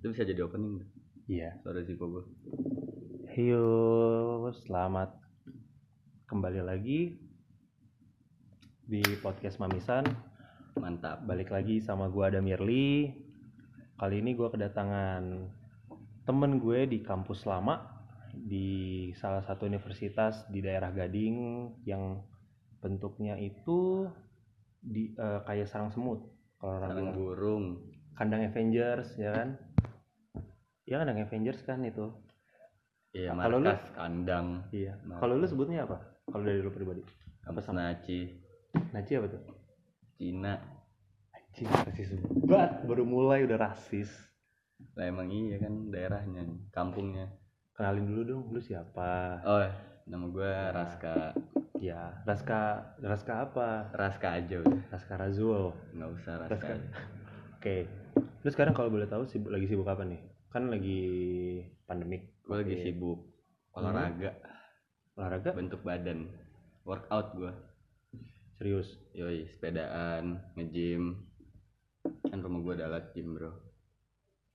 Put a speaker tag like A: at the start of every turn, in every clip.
A: Itu bisa jadi opening.
B: Iya.
A: Suara Zico gue.
B: Heyo, selamat kembali lagi di podcast Mamisan.
A: Mantap.
B: Balik lagi sama gua ada Mirli. Kali ini gua kedatangan temen gue di kampus lama di salah satu universitas di daerah Gading yang bentuknya itu di eh, kayak sarang semut kalau
A: Sarang burung.
B: kandang Avengers ya kan ya kandang Avengers kan itu
A: Iya,
B: Nah, kalau lu-
A: kandang.
B: iya kalau lu sebutnya apa kalau dari lu pribadi
A: Kampus
B: sama?
A: Naci.
B: Naci apa tuh
A: Cina.
B: Anjing rasis banget baru mulai udah rasis
A: Lah emang iya kan daerahnya, kampungnya.
B: kenalin dulu dong lu siapa
A: Oh, nama gue Raska.
B: ya Raska Raska apa
A: Raska aja udah.
B: Raska Razul
A: Nggak usah
B: Raska.
A: Raska.
B: oke lu sekarang kalau boleh tahu sibuk lagi sibuk apa nih kan lagi pandemik
A: Gue lagi
B: Oke.
A: sibuk olahraga,
B: olahraga
A: bentuk badan, workout gue.
B: serius
A: Yoi, sepedaan, nge-gym. Kan rumah gue ada alat gym bro.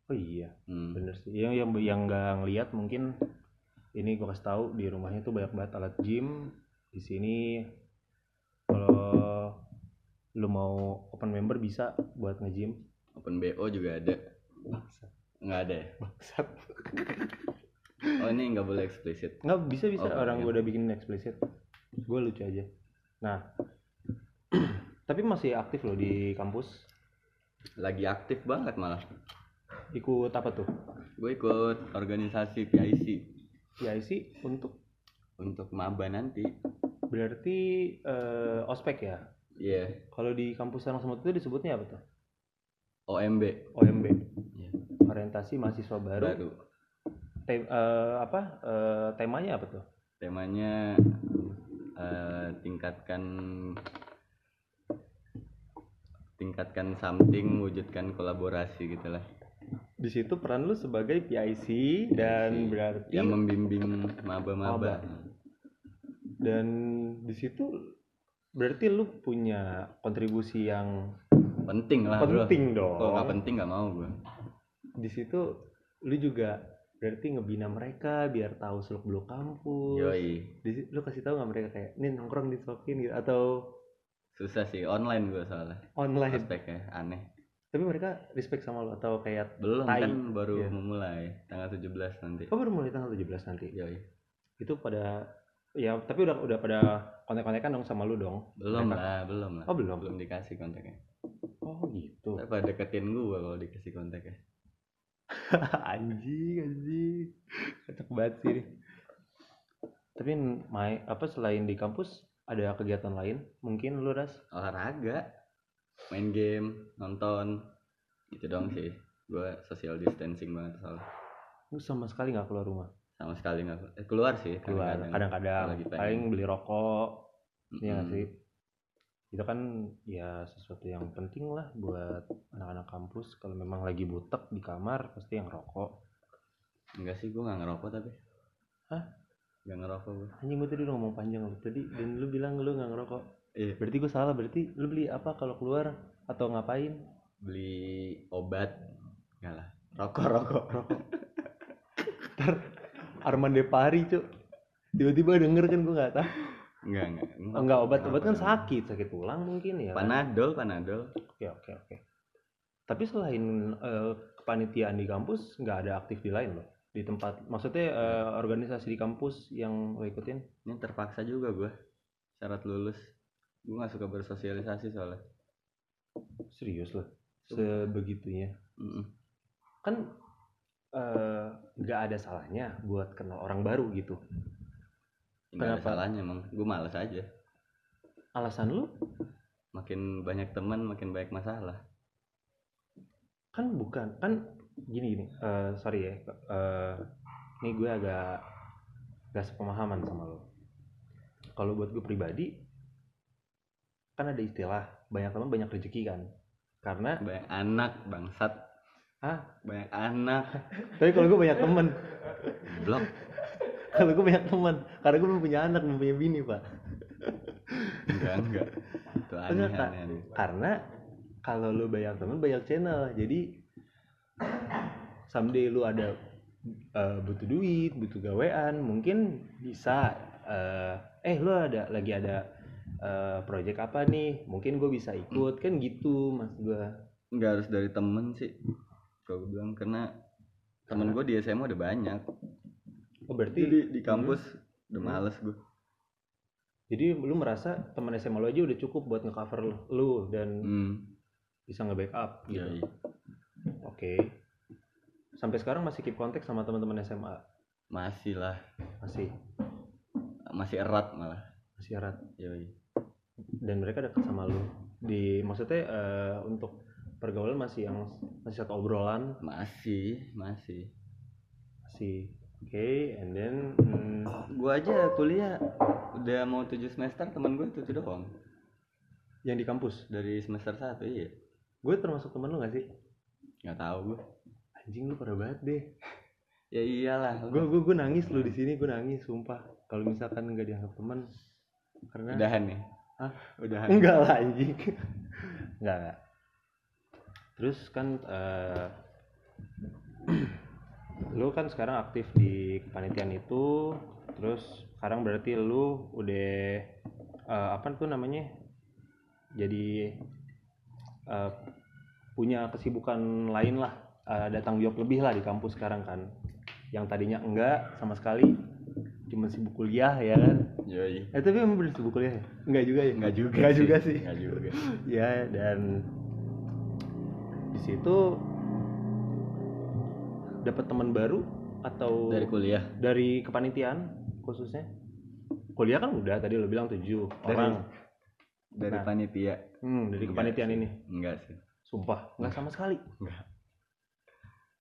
B: oh iya
A: Hmm.
B: bener sih yang yang yang nggak ngeliat mungkin ini gue kasih tahu di rumahnya tuh banyak banget alat gym di sini kalau lu mau open member bisa buat nge-gym
A: Open BO juga ada. Nggak ada ya?
B: bangsat.
A: Oh ini nggak boleh eksplisit.
B: nggak bisa bisa.
A: Oh,
B: orang
A: iya.
B: gue udah bikin explicit gue lucu aja. Nah. Tapi masih aktif loh di kampus.
A: Lagi aktif banget malah.
B: ikut apa tuh?
A: Gue ikut organisasi PIC
B: PIC untuk?
A: Untuk maba nanti.
B: berarti eh, ospek ya?
A: Iya,
B: kalau di kampus Sarang Semut itu disebutnya apa tuh?
A: OMB
B: OMB. Orientasi mahasiswa baru,
A: baru.
B: Tem- eh, apa eh, temanya apa tuh
A: Temanya eh, tingkatkan tingkatkan something, wujudkan kolaborasi gitu lah.
B: di situ peran lu sebagai PIC dan
A: PIC.
B: berarti
A: Yang membimbing maba-maba.
B: Maba. dan di situ berarti lu punya kontribusi yang
A: Penting lah bro.
B: penting dong
A: Kalau nggak penting nggak mau gue.
B: Di situ lu juga berarti ngebina mereka biar tahu seluk beluk kampus
A: Yoi.
B: di lu kasih tahu nggak mereka kayak nih nongkrong di Sokin gitu atau
A: Susah sih online gue soalnya.
B: online
A: Aspeknya aneh.
B: tapi mereka respect sama lu atau kayak
A: Belum
B: Tai.
A: kan baru
B: Iya.
A: memulai tanggal 17 nanti.
B: oh baru mulai tanggal 17 nanti
A: Yoi.
B: itu pada ya tapi udah udah pada kontak-kontakan dong sama lu dong
A: Belum
B: Mereka-
A: lah, belum lah.
B: oh belum
A: Belum dikasih kontaknya.
B: oh gitu
A: Apa deketin gue kalau dikasih kontaknya.
B: anjing anjing kocak banget sih ini. tapi mai apa selain di kampus ada kegiatan lain mungkin lu ras
A: Olahraga, main game, nonton. Gitu dong sih. Gue social distancing banget soalnya.
B: lu sama sekali nggak keluar rumah
A: Sama sekali nggak eh, keluar sih
B: keluar
A: kadang-kadang.
B: kadang-kadang paling beli rokok Iya nggak
A: Mm-mm.
B: sih itu kan ya sesuatu yang penting lah buat anak-anak kampus kalau memang lagi butek di kamar pasti yang rokok
A: Enggak sih, gue nggak ngerokok tapi.
B: Hah?
A: Nggak ngerokok gue.
B: anjing gue tadi udah ngomong panjang loh tadi dan lu bilang lu nggak ngerokok
A: Iya.
B: berarti gue salah berarti lu beli apa kalau keluar atau ngapain
A: Beli obat. Enggak lah. Rokok, rokok.
B: ntar Arman Depari cuk tiba-tiba denger kan gue nggak tahu
A: Enggak, enggak.
B: oh, nggak obat obat kan sakit sakit tulang mungkin ya?
A: Panadol, panadol.
B: oke oke oke tapi selain eh, kepanitiaan di kampus nggak ada aktif di lain loh di tempat maksudnya eh, organisasi di kampus yang lo ikutin
A: Ini terpaksa juga gue. Syarat lulus. Gue nggak suka bersosialisasi soalnya.
B: serius loh sebegitunya
A: Mm-mm.
B: kan eh, nggak ada salahnya buat kenal orang baru gitu
A: Nggak ada
B: Kenapa?
A: salahnya emang. Gue males aja.
B: alasan lu
A: Makin banyak teman, makin banyak masalah.
B: kan bukan kan gini gini eh, sorry ya eh, ini gue agak gak sepemahaman sama lo kalau buat gue pribadi kan ada istilah banyak teman banyak rezeki kan karena
A: Banyak anak, bangsat.
B: ah
A: Banyak anak.
B: tapi kalau gue banyak teman
A: Blok.
B: Kalau gue banyak teman karena gue belum punya anak belum punya bini pak.
A: Enggak, enggak. Itu aneh,
B: Enggak,
A: aneh, aneh.
B: karena kalau lu banyak teman banyak channel. Jadi someday lu ada eh, butuh duit butuh gawean mungkin bisa eh, eh lu ada lagi ada eh, project apa nih? Mungkin gue bisa ikut. Kan gitu mas gue
A: nggak harus dari temen sih. Kalau gue bilang karena temen gue di SMA udah banyak
B: oh berarti
A: jadi di kampus udah males gue
B: jadi lu merasa teman SMA lu aja udah cukup buat ngecover lu, dan
A: hmm.
B: bisa nge-backup gitu.
A: Iya, iya.
B: oke. Sampai sekarang masih keep kontak sama teman-teman SMA
A: masih lah.
B: Masih?
A: Masih erat malah.
B: Masih erat?
A: Yoi.
B: dan mereka dekat sama lu? Di maksudnya eh, untuk pergaulan masih yang masih satu obrolan?
A: Masih masih.
B: Masih oke and then hmm,
A: gue aja kuliah udah mau tujuh semester temen gue itu doang.
B: Yang di kampus?
A: Dari semester satu iya.
B: Gue termasuk temen lu gak sih?
A: Nggak tahu gue
B: anjing lu parah banget deh.
A: Ya iyalah.
B: Gue gue gue nangis lu di sini gue nangis sumpah. Kalau misalkan nggak dianggap teman karena
A: udahan nih
B: Hah?
A: udahan.
B: Enggak lah anjing. Enggak enggak. Terus kan eh, lu kan sekarang aktif di kepanitiaan itu terus sekarang berarti lu udah eh, apa tuh namanya jadi eh, punya kesibukan lain lah eh, ada tanggung jawab lebih lah di kampus sekarang kan. Yang tadinya enggak sama sekali cuma sibuk kuliah ya kan?
A: Yoi.
B: eh tapi emang bener sibuk kuliah ya? Enggak juga ya?
A: Nggak juga
B: Nggak juga sih.
A: nggak juga.
B: Ya dan di situ dapat teman baru atau
A: dari kuliah?
B: Dari kepanitiaan khususnya? Kuliah kan udah tadi lo bilang tujuh
A: Dari-
B: orang.
A: dari
B: Nah.
A: panitia.
B: Hmm, dari
A: Enggak
B: kepanitiaan
A: sih.
B: ini?
A: Enggak sih.
B: Sumpah nggak sama sekali.
A: Enggak.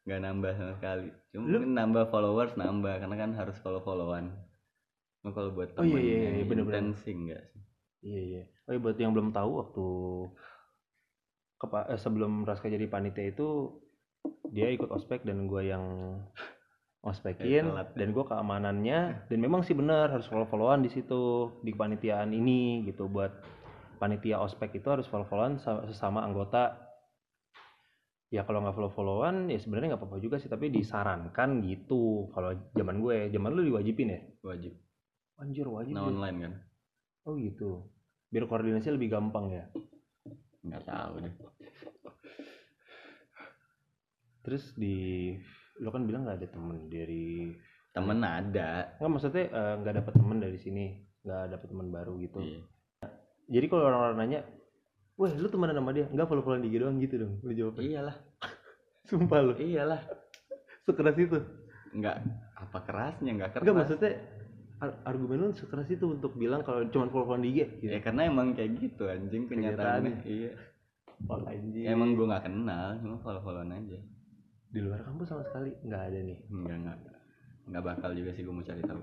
A: Nggak nambah sama sekali. Cuma
B: Lu-
A: nambah followers nambah karena kan harus follow followan Cuma kalau buat
B: Oh, iya, iya, iya, bener-bener.
A: intens sih enggak sih.
B: Iya iya. Oh iya, buat yang belum tahu waktu kepa- eh, sebelum Raska jadi panitia itu dia ikut ospek dan gue yang ospekin
A: Eh, telat.
B: dan gue keamanannya dan memang sih benar harus follow followan di situ di kepanitiaan ini gitu. Buat panitia ospek itu harus follow followan sa- sesama anggota. Ya kalau nggak follow followan ya sebenarnya nggak apa-apa juga sih tapi disarankan gitu kalau zaman gue. Zaman lu diwajibin ya?
A: Wajib.
B: Anjir wajib
A: nah
B: ya?
A: online kan?
B: Oh gitu. Biar koordinasi lebih gampang ya?
A: Nggak tahu deh
B: terus di lo kan bilang nggak ada temen dari
A: temen ada.
B: Nggak maksudnya eh, nggak dapet temen dari sini nggak dapet teman baru gitu.
A: Iya.
B: jadi kalau orang-orang nanya wah lu temenan sama dia? Nggak follow followan di IG doang gitu dong lu jawab
A: iyalah.
B: Sumpah lu.
A: Iyalah.
B: Sekeras itu.
A: Nggak apa kerasnya nggak keras.
B: Nggak maksudnya ar- argumen lu sekeras itu untuk bilang kalau cuma follow followan di IG gitu.
A: Ya karena emang kayak gitu anjing kenyataannya. Iya.
B: Oh, anjing.
A: Emang gue nggak kenal cuma follow followan aja
B: di luar kampus sama sekali? Nggak ada nih.
A: Nggak nggak. Nggak bakal juga sih gue mau cari tahu.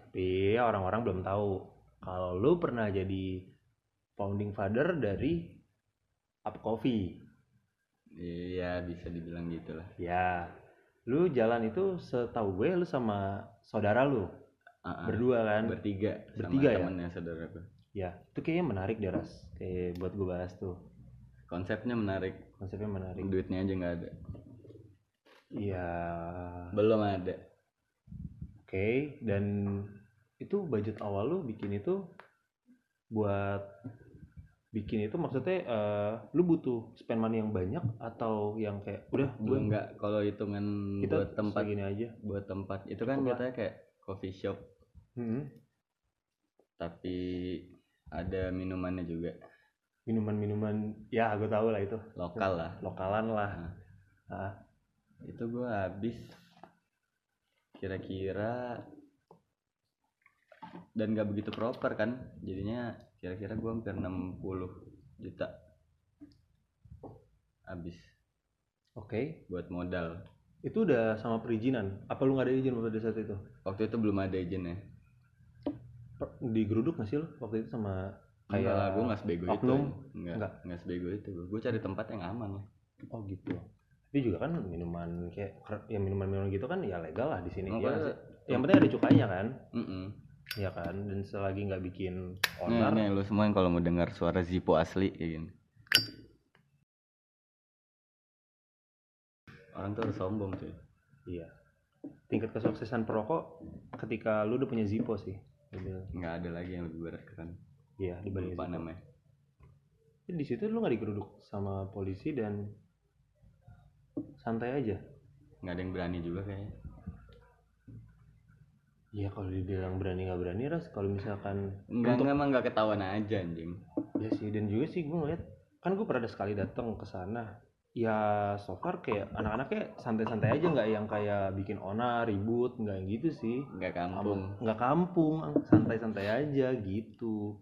B: Tapi orang-orang belum tahu. Kalau lu pernah jadi founding father dari Up Coffee?
A: Iya bisa dibilang gitu lah
B: ya lu jalan itu setahu gue lu sama saudara lu.
A: Ah.
B: berdua kan?
A: Bertiga
B: Bertiga ya?
A: sama temennya saudara gue
B: ya itu kayaknya menarik deh ras. Kayak buat gue bahas tuh.
A: Konsepnya menarik.
B: Konsepnya menarik.
A: Duitnya aja nggak ada
B: iya.
A: Belum ada.
B: Oke dan itu budget awal lu bikin itu buat bikin itu maksudnya eh, lu butuh spend money yang banyak atau yang kayak udah gue
A: gue nggak kalau hitungan
B: kita
A: buat tempat
B: segini aja.
A: buat tempat. Itu kan
B: Cukup
A: katanya kayak coffee shop.
B: Hmm,
A: tapi ada minumannya juga.
B: Minuman-minuman ya gue tahu lah itu.
A: Lokal lah.
B: Lokalan lah.
A: Nah,
B: Ah,
A: itu gue habis. Kira-kira dan gak begitu proper kan? Jadinya kira-kira gue hampir 60 juta habis.
B: Oke.
A: Buat modal.
B: Itu udah sama perizinan? Apa lu nggak ada izin pada saat itu?
A: Waktu itu belum ada izinnya
B: Per- digeruduk nggak sih lu waktu itu sama
A: kayak
B: kayak
A: gue nggak sebego itu.
B: oknum?
A: Nggak.
B: nggak.
A: sebego itu. Gue cari tempat yang aman lah.
B: Oh gitu tapi juga kan minuman kayak ya minuman-minuman gitu kan ya legal lah di sini ya yang penting ada cukainya kan?
A: Mm-mm.
B: ya kan? Dan selagi nggak bikin
A: Nih,
B: owner
A: nih lu semua yang kalau mau dengar suara Zippo asli kayak gini. Orang tuh harus sombong cuy.
B: Iya. Tingkat kesuksesan perokok ketika lu udah punya Zippo sih Gitu.
A: nggak ada lagi yang lebih berat kan?
B: Iya dibanding
A: lupa
B: Zippo.
A: namanya.
B: Di situ lu nggak digeruduk sama polisi dan santai aja.
A: Nggak ada yang berani juga kayaknya.
B: Iya kalau dibilang berani nggak berani ras. Kalau misalkan
A: enggak
B: untuk
A: emang nggak ketahuan aja anjing.
B: Ya sih dan juga sih gue ngeliat kan gue pernah sekali datang ke sana. Ya so far kayak anak-anaknya santai-santai aja nggak yang kayak bikin onar ribut nggak yang gitu sih.
A: Nggak kampung.
B: Nggak kampung santai-santai aja gitu.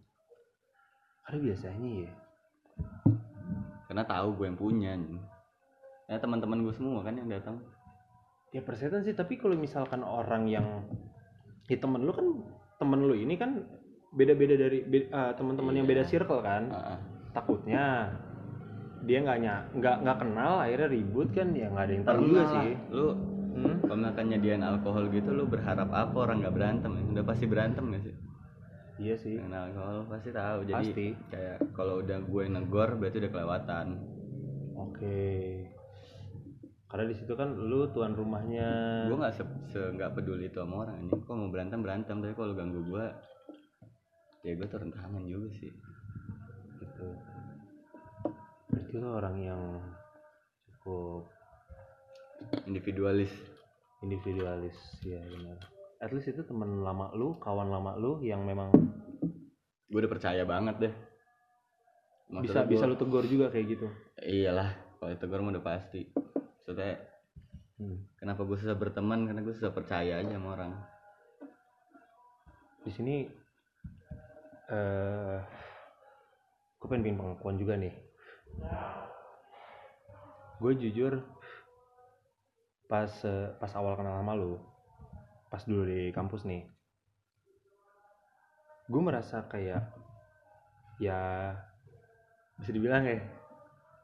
B: Karena biasanya ya
A: karena tahu gue yang punya anjing. Ya teman-teman gue semua kan yang datang
B: ya persetan sih tapi kalau misalkan orang yang ya temen lu kan temen lu ini kan beda-beda dari be- ah, teman-teman yang beda
A: Iya.
B: circle kan
A: Ah, ah.
B: takutnya dia nggak nya nggak nggak kenal akhirnya ribut kan ya nggak ada yang tahu juga sih
A: lu
B: Hmm?
A: kalau misalkan nyediain alkohol gitu lu berharap apa orang nggak berantem ya? udah pasti berantem gak sih
B: iya sih
A: dengan alkohol pasti tahu jadi
B: Pasti.
A: kayak kalau udah gue negor berarti udah kelewatan
B: oke karena di situ kan lu tuan rumahnya.
A: Gue nggak se, se- nggak peduli itu sama orang anjing. Kok mau berantem berantem. Tapi kalau ganggu gue ya gue turun tangan juga sih.
B: Gitu. Berarti lu orang yang cukup
A: individualis.
B: Individualis ya benar. At least itu teman lama lu kawan lama lu yang memang
A: gue udah percaya banget deh.
B: Bisa
A: Maksudnya
B: bisa
A: gua-
B: lu tegur juga kayak gitu.
A: Iyalah kalau itu gue udah pasti maksudnya
B: Hmm.
A: kenapa gue susah berteman? Karena gue susah percaya aja sama orang.
B: Di sini eh gue pengen bikin pengakuan juga nih. Gue jujur pas eh, pas awal kenal sama lu pas dulu di kampus nih gue merasa kayak ya bisa dibilang ya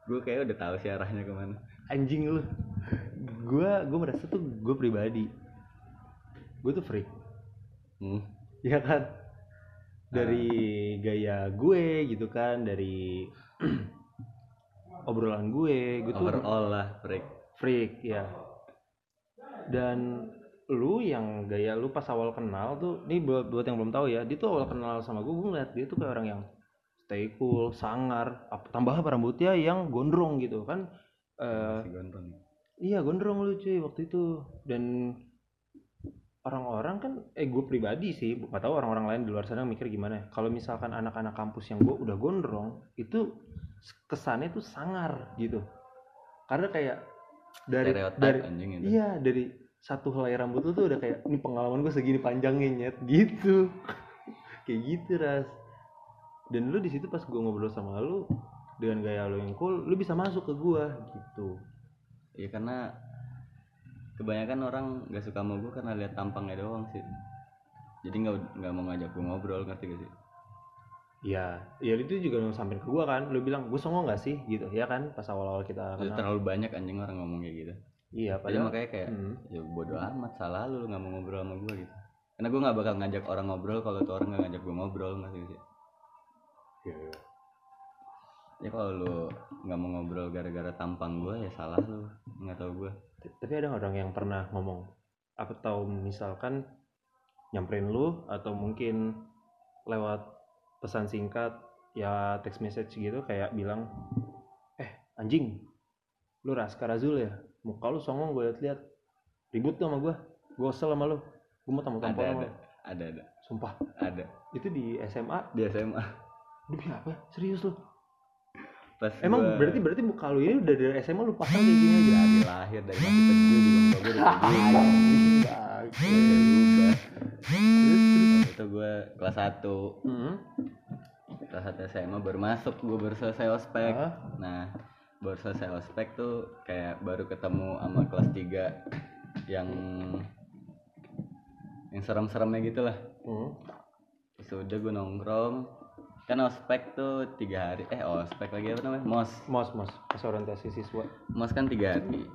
A: gue kayak udah tahu sih arahnya ke mana
B: anjing lu. Gue gue merasa tuh gue pribadi. Gue tuh freak.
A: Hmm.
B: ya kan? Dari gaya gue gitu kan dari obrolan gue gue tuh
A: overall lah break
B: freak ya dan lu yang gaya lu pas awal kenal tuh ini buat buat yang belum tahu ya dia tuh awal kenal sama gue gue ngeliat dia tuh kayak orang yang stay cool sangar tambah apa rambutnya yang gondrong gitu kan eh
A: gondrong
B: Iya gondrong lu cuy waktu itu. Dan orang-orang kan eh gue pribadi sih gak tahu orang-orang lain di luar sana mikir gimana. Ya. kalau misalkan anak-anak kampus yang gue udah gondrong itu kesannya tuh sangar gitu. Karena kayak dari
A: stereotip
B: dari
A: anjing itu.
B: iya dari satu helai rambut lu tuh udah kayak ini pengalaman gue segini panjangnya nyet gitu. Kayak gitu ras. Dan lu di situ pas gue ngobrol sama lu dengan gaya lu yang cool lu bisa masuk ke gue gitu.
A: Iya karena kebanyakan orang gak suka sama gue karena lihat tampangnya doang sih. Jadi nggak nggak mau ngajak gue ngobrol ngerti gak sih?
B: Iya, ya itu juga lu sampein ke gua kan, lu bilang gue songong gak sih? Gitu, ya kan pas awal-awal kita kenal.
A: terlalu banyak anjing orang ngomong kayak gitu.
B: Iya,
A: Jadi
B: padahal
A: makanya kayak
B: Hmm.
A: ya bodo amat salah lu nggak mau ngobrol sama gue gitu. Karena gue nggak bakal ngajak orang ngobrol kalau tuh orang nggak ngajak gue ngobrol ngerti gak sih?
B: Iya.
A: Ya kalau lu nggak mau ngobrol gara-gara tampang gue ya salah lu. Nggak tahu gue
B: Tapi ada orang yang pernah ngomong? Atau misalkan nyamperin lu atau mungkin lewat pesan singkat ya text message gitu kayak bilang eh anjing lu Raska Razul ya? Muka lu songong gue liat-liat. Ribut tuh sama gue gue sama lu. Gue mau tamu
A: ada
B: tampol sama
A: ada.
B: lu
A: ada ada.
B: Sumpah.
A: Ada.
B: Itu di SMA
A: di SMA
B: demi apa serius lu
A: pas
B: Emang
A: gua
B: berarti berarti muka lu ini udah dari SMA lu pasang kayak gini aja?
A: dari lahir dari masih kecil di bangku gue udah kayak gitu
B: Terus terus.
A: itu gue kelas 1
B: Hmm.
A: kelas 1 SMA baru masuk gue baru selesai ospek
B: Ah.
A: nah baru selesai ospek tuh kayak baru ketemu sama kelas 3 yang yang serem-seremnya gitu lah
B: Hmm.
A: terus udah gue nongkrong kan ospek tuh tiga hari eh ospek lagi apa namanya mos
B: Mos mos pas orientasi siswa.
A: mos kan tiga hari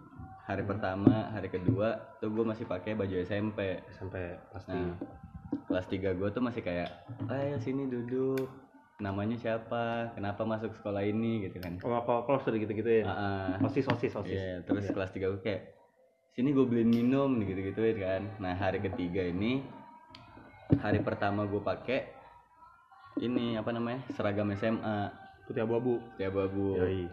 A: hari pertama hari kedua tuh gue masih pakai baju SMP
B: sampai pasti.
A: Nah, kelas 3 gue tuh masih kayak, ayo sini duduk. namanya siapa kenapa masuk sekolah ini gitu kan
B: Oh, kalau kalau sudah gitu-gitu ya.
A: Ah.
B: Osis, osis, osis.
A: Iya, terus
B: Iya.
A: kelas 3 gue kayak sini gue beliin minum gitu gitu kan nah hari ketiga ini hari pertama gue pakai ini apa namanya seragam SMA
B: Putih abu-abu.
A: putih abu-abu
B: Yoi.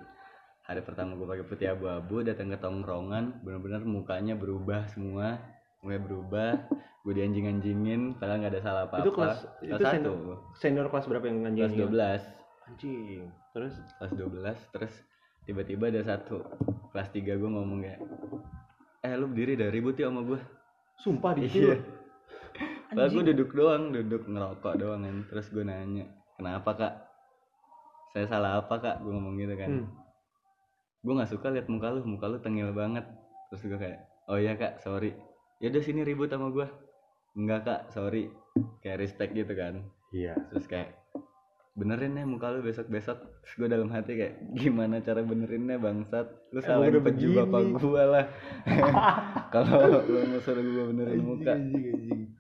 A: hari pertama gue pakai putih abu-abu datang ke tongkrongan bener-bener mukanya berubah semua mulai berubah gue dianjing-anjingin padahal nggak ada salah apa-apa
B: Itu kelas-
A: kelas
B: itu
A: satu
B: senior-. Senior kelas berapa yang
A: kelas
B: anjing?
A: 12
B: Anjing. Terus
A: kelas 12 terus tiba-tiba ada satu kelas 3 gue ngomong kayak eh lu berdiri dah ribut ya sama gue
B: sumpah di
A: iya Padahal gue duduk doang duduk ngerokok doang kan. Terus gue nanya kenapa kak? Saya salah apa kak? Gue ngomong gitu kan.
B: Hmm.
A: gue nggak suka liat muka lu muka lu tengil banget. Terus gue kayak oh iya kak sorry. Ya udah sini ribut sama gue enggak kak sorry. Kayak respect gitu kan.
B: Iya.
A: terus kayak benerin ya muka lu besok besok terus gue dalam hati kayak gimana cara benerinnya bangsat? Lu salahin
B: udah
A: peju
B: begini.
A: bapak gue lah. Kalau lu mau suruh gue benerin muka.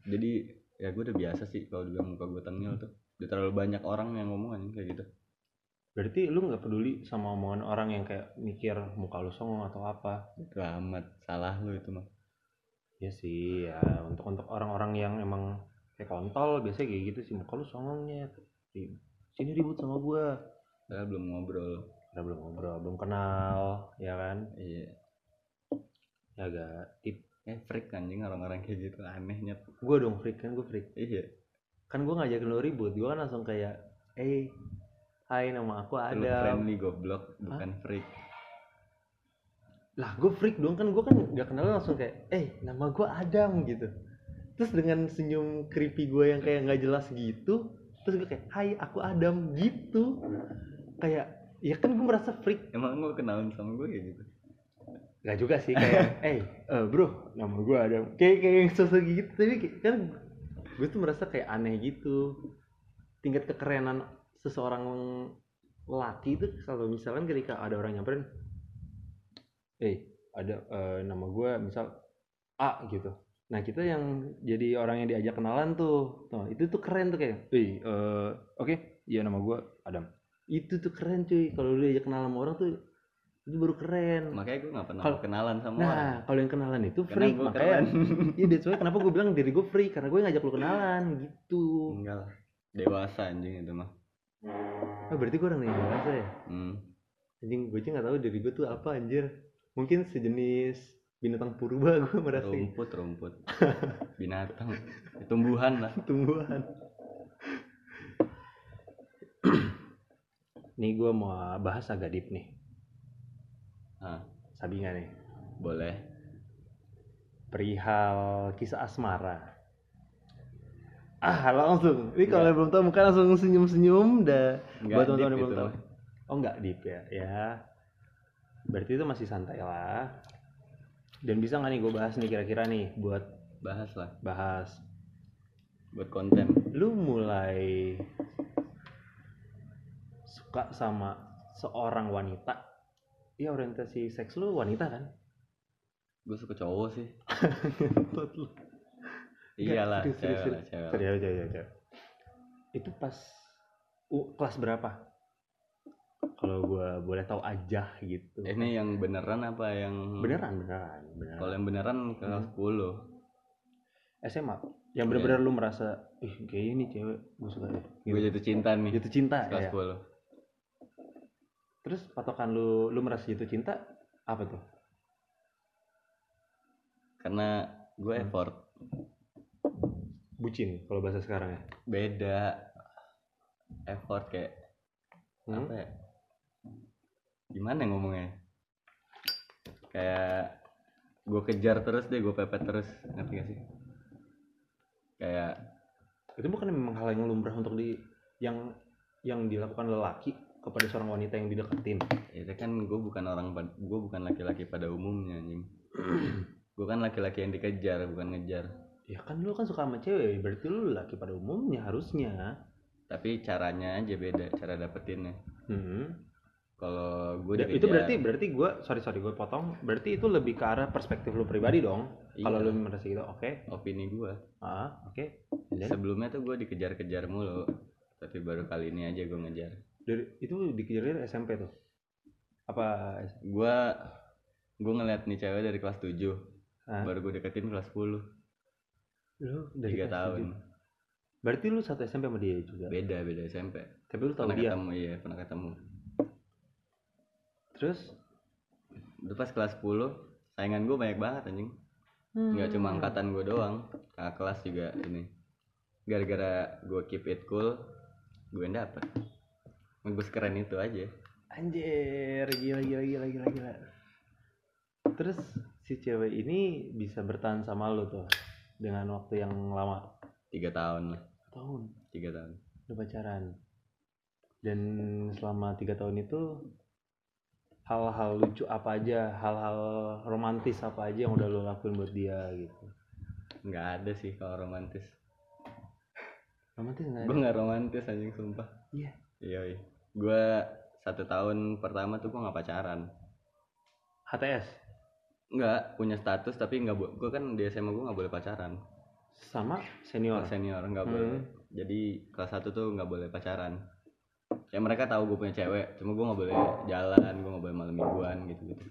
A: jadi ya gue udah biasa sih kalau dibilang muka gue tengil tuh. Udah terlalu banyak orang yang ngomong anjing kayak gitu.
B: Berarti lu nggak peduli sama omongan orang yang kayak mikir muka lu songong atau apa?
A: itu amat salah lu itu mah.
B: Ya sih, ya untuk untuk orang-orang yang emang kayak kontol biasanya kayak gitu sih. Muka lu songongnya. Di- Sini ribut sama gua.
A: padahal belum ngobrol
B: Karena belum ngobrol, belum kenal, ya kan?
A: iya
B: Ya agak tip.
A: eh freak anjing orang-orang kayak gitu anehnya
B: Gua dong freak kan, gua freak.
A: iya
B: Kan gua ngajakin lu ribut, gua kan langsung kayak, eh, hai nama aku
A: lu
B: Adam.
A: friendly goblok bukan freak
B: lah gue freak dong kan gue kan gak kenal langsung kayak eh nama gue Adam gitu terus dengan senyum creepy gue yang kayak nggak jelas gitu terus gue kayak hai aku Adam gitu. Kayak ya kan gue merasa freak.
A: Emang lu kenalan sama gue kayak gitu?
B: Gak juga sih kayak eh eh, bro. Nama gue Adam. Kayak kayak yang sosok gitu. Tapi kan gue tuh merasa kayak aneh gitu. Tingkat kekerenan seseorang laki itu kalau misalkan ketika ada orang nyamperin eh ada eh, nama gue misal A gitu nah kita yang jadi orang yang diajak kenalan tuh. Tuh itu tuh keren tuh kayak eh eh, oke iya nama gue Adam. Itu tuh keren cuy. Kalau lu diajak kenalan sama orang tuh itu baru keren.
A: Makanya gue gak pernah
B: Kalau-
A: kenalan sama orang.
B: Nah, kalau yang kenalan itu
A: karena gue
B: makanya iya that's why kenapa gue bilang diri gue freak karena gue ngajak lu kenalan gitu.
A: enggak lah. Dewasa anjing itu mah.
B: Oh, berarti gue orang yang dewasa ya?
A: hmm.
B: Anjing gue aja nggak tahu diri gue tuh apa anjir. Mungkin sejenis binatang purba gue merasa
A: rumput rumput binatang tumbuhan lah
B: tumbuhan. nih gue mau bahas agak deep nih,
A: ah
B: Sabinga nih.
A: boleh
B: Perihal kisah asmara. Ah langsung. Ini kalau yang belum tahu muka langsung senyum-senyum dah.
A: Enggak
B: Buat teman-teman yang belum tahu. Oh nggak deep ya, ya. Berarti itu masih santai lah. Dan bisa nggak nih gue bahas nih kira-kira nih buat
A: bahas lah
B: bahas.
A: buat konten
B: Lu mulai suka sama seorang wanita. Iya orientasi seks lu wanita kan?
A: gue suka cowok sih iyalah cewek cewek.
B: Itu pas uh, kelas berapa? Kalau gua boleh tahu aja gitu.
A: ini yang beneran apa yang
B: beneran, beneran, beneran.
A: kalau yang beneran kelas
B: Hmm.
A: 10
B: SMA yang bener-bener lu merasa ih kayaknya ini cewek gue suka deh.
A: Gue jatuh cinta nih.
B: Jatuh cinta
A: kelas
B: ya
A: 10
B: terus patokan lu lu merasa jatuh cinta apa tuh?
A: Karena gue
B: Hmm.
A: effort.
B: Bucin kalau bahasa sekarang ya?
A: Beda. Effort kayak
B: Hmm?
A: apa ya gimana ngomongnya? Kayak gue kejar terus deh gue pepet terus. Ngerti gak sih? Kayak
B: itu bukan memang hal yang lumrah untuk di yang yang dilakukan lelaki kepada seorang wanita yang dideketin.
A: Itu kan gue bukan orang gue bukan laki-laki pada umumnya anjing. Gue kan laki-laki yang dikejar bukan ngejar.
B: Ya kan lu kan suka sama cewek berarti lu lelaki pada umumnya harusnya.
A: Tapi caranya aja beda cara dapetinnya.
B: Hmm.
A: Kalau gue
B: itu berarti berarti gue sorry sorry gue potong. Berarti itu lebih ke arah perspektif lu pribadi dong. Kalau lu merasa gitu oke.
A: Opini gue
B: ah oke. Then?
A: sebelumnya tuh gue dikejar-kejar mulu. Tapi baru kali ini aja gue ngejar.
B: Dari itu dikejar dari SMP tuh? Apa
A: gue gue ngeliat nih cewek dari kelas 7
B: Hah?
A: baru gue deketin kelas 10
B: lu dari
A: tiga
B: kelas
A: tahun.
B: Tujuh. berarti lu satu SMP sama dia juga?
A: Beda beda SMP
B: tapi lu tahu
A: pernah
B: dia?
A: ketemu iya pernah ketemu
B: terus
A: itu pas kelas 10 saingan gue banyak banget anjing. Nggak cuma angkatan gue doang kakak kelas juga ini. Gara-gara gue keep it cool gue yang dapet. Gue keren itu aja.
B: Anjir, gila gila gila gila gila. Terus si cewek ini bisa bertahan sama lo tuh dengan waktu yang lama?
A: Tiga tahun lah.
B: Tahun?
A: Tiga tahun.
B: Udah pacaran. Dan selama tiga tahun itu hal-hal lucu apa aja hal-hal romantis apa aja yang udah lo lakuin buat dia gitu.
A: Nggak ada sih kalau romantis.
B: Romantis nggak
A: gue nggak romantis anjing sumpah.
B: Iya.
A: Iya gue satu tahun pertama tuh gue nggak pacaran.
B: HTS
A: nggak punya status tapi nggak gue kan di SMA gue nggak boleh pacaran.
B: Sama? Senior?
A: Senior nggak
B: Hmm.
A: boleh. Jadi kelas satu tuh nggak boleh pacaran ya mereka tahu gue punya cewek cuma gue nggak boleh jalan gue nggak boleh malam mingguan gitu gitu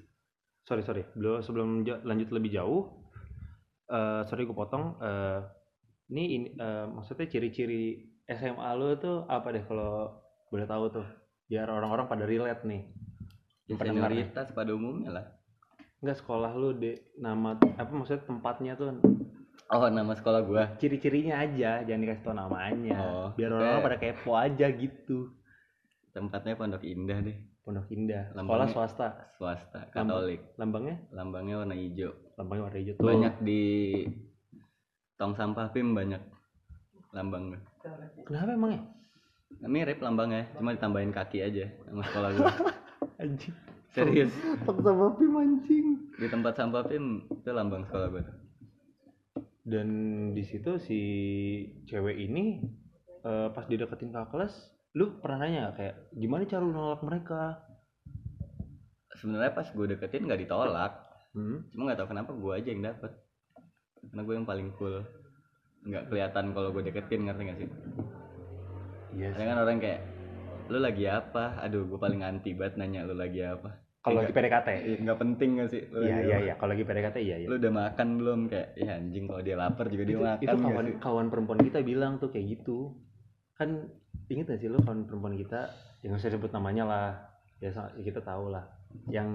B: sorry sorry. Belum sebelum lanjut lebih jauh eh sorry gue potong eh ini, ini eh, maksudnya ciri-ciri SMA lo tuh apa deh kalau boleh tahu tuh? Biar orang-orang pada relate nih.
A: Ya, senioritas pada umumnya lah.
B: Enggak sekolah lu de nama apa maksudnya tempatnya tuh?
A: Oh nama sekolah gue
B: ciri-cirinya aja jangan dikasih tau namanya.
A: Oh,
B: biar orang
A: eh.
B: pada kepo aja gitu
A: tempatnya Pondok Indah deh.
B: Pondok Indah. Sekolah
A: Lambangnya-
B: swasta.
A: Swasta Katolik.
B: lambangnya?
A: Lambangnya warna hijau.
B: Lambangnya warna hijau. Tuh.
A: banyak di tong sampah pim banyak lambang
B: kenapa emangnya?
A: Mirip lambangnya cuma ditambahin kaki aja sama sekolah gue
B: anjing.
A: Serius.
B: Tong sama pim anjing.
A: Di tempat sampah pim itu lambang sekolah gue
B: dan di situ si cewek ini eh, pas dideketin kakak kelas lu pernah nanya nggak kayak gimana cara lu nolak mereka?
A: Sebenarnya pas gue deketin nggak ditolak.
B: Hmm?
A: cuma nggak tahu kenapa gue aja yang dapet. Karena gue yang paling cool. Nggak kelihatan kalau gue deketin ngerti gak sih?
B: Iya
A: Ada kan orang kayak lu lagi apa? Aduh gue paling anti banget nanya lu lagi apa?
B: Kalau lagi PDKT
A: Ih, nggak penting gak sih? Lu
B: iya iya iya. Kalau lagi PDKT iya iya.
A: Lu udah makan belum? Kayak ya anjing kalau dia lapar juga dia
B: itu,
A: makan
B: itu kawan kawan perempuan kita bilang tuh kayak gitu. Kan inget gak sih lu kawan perempuan kita yang usah sebut namanya lah. Ya ya kita tahu lah. Yang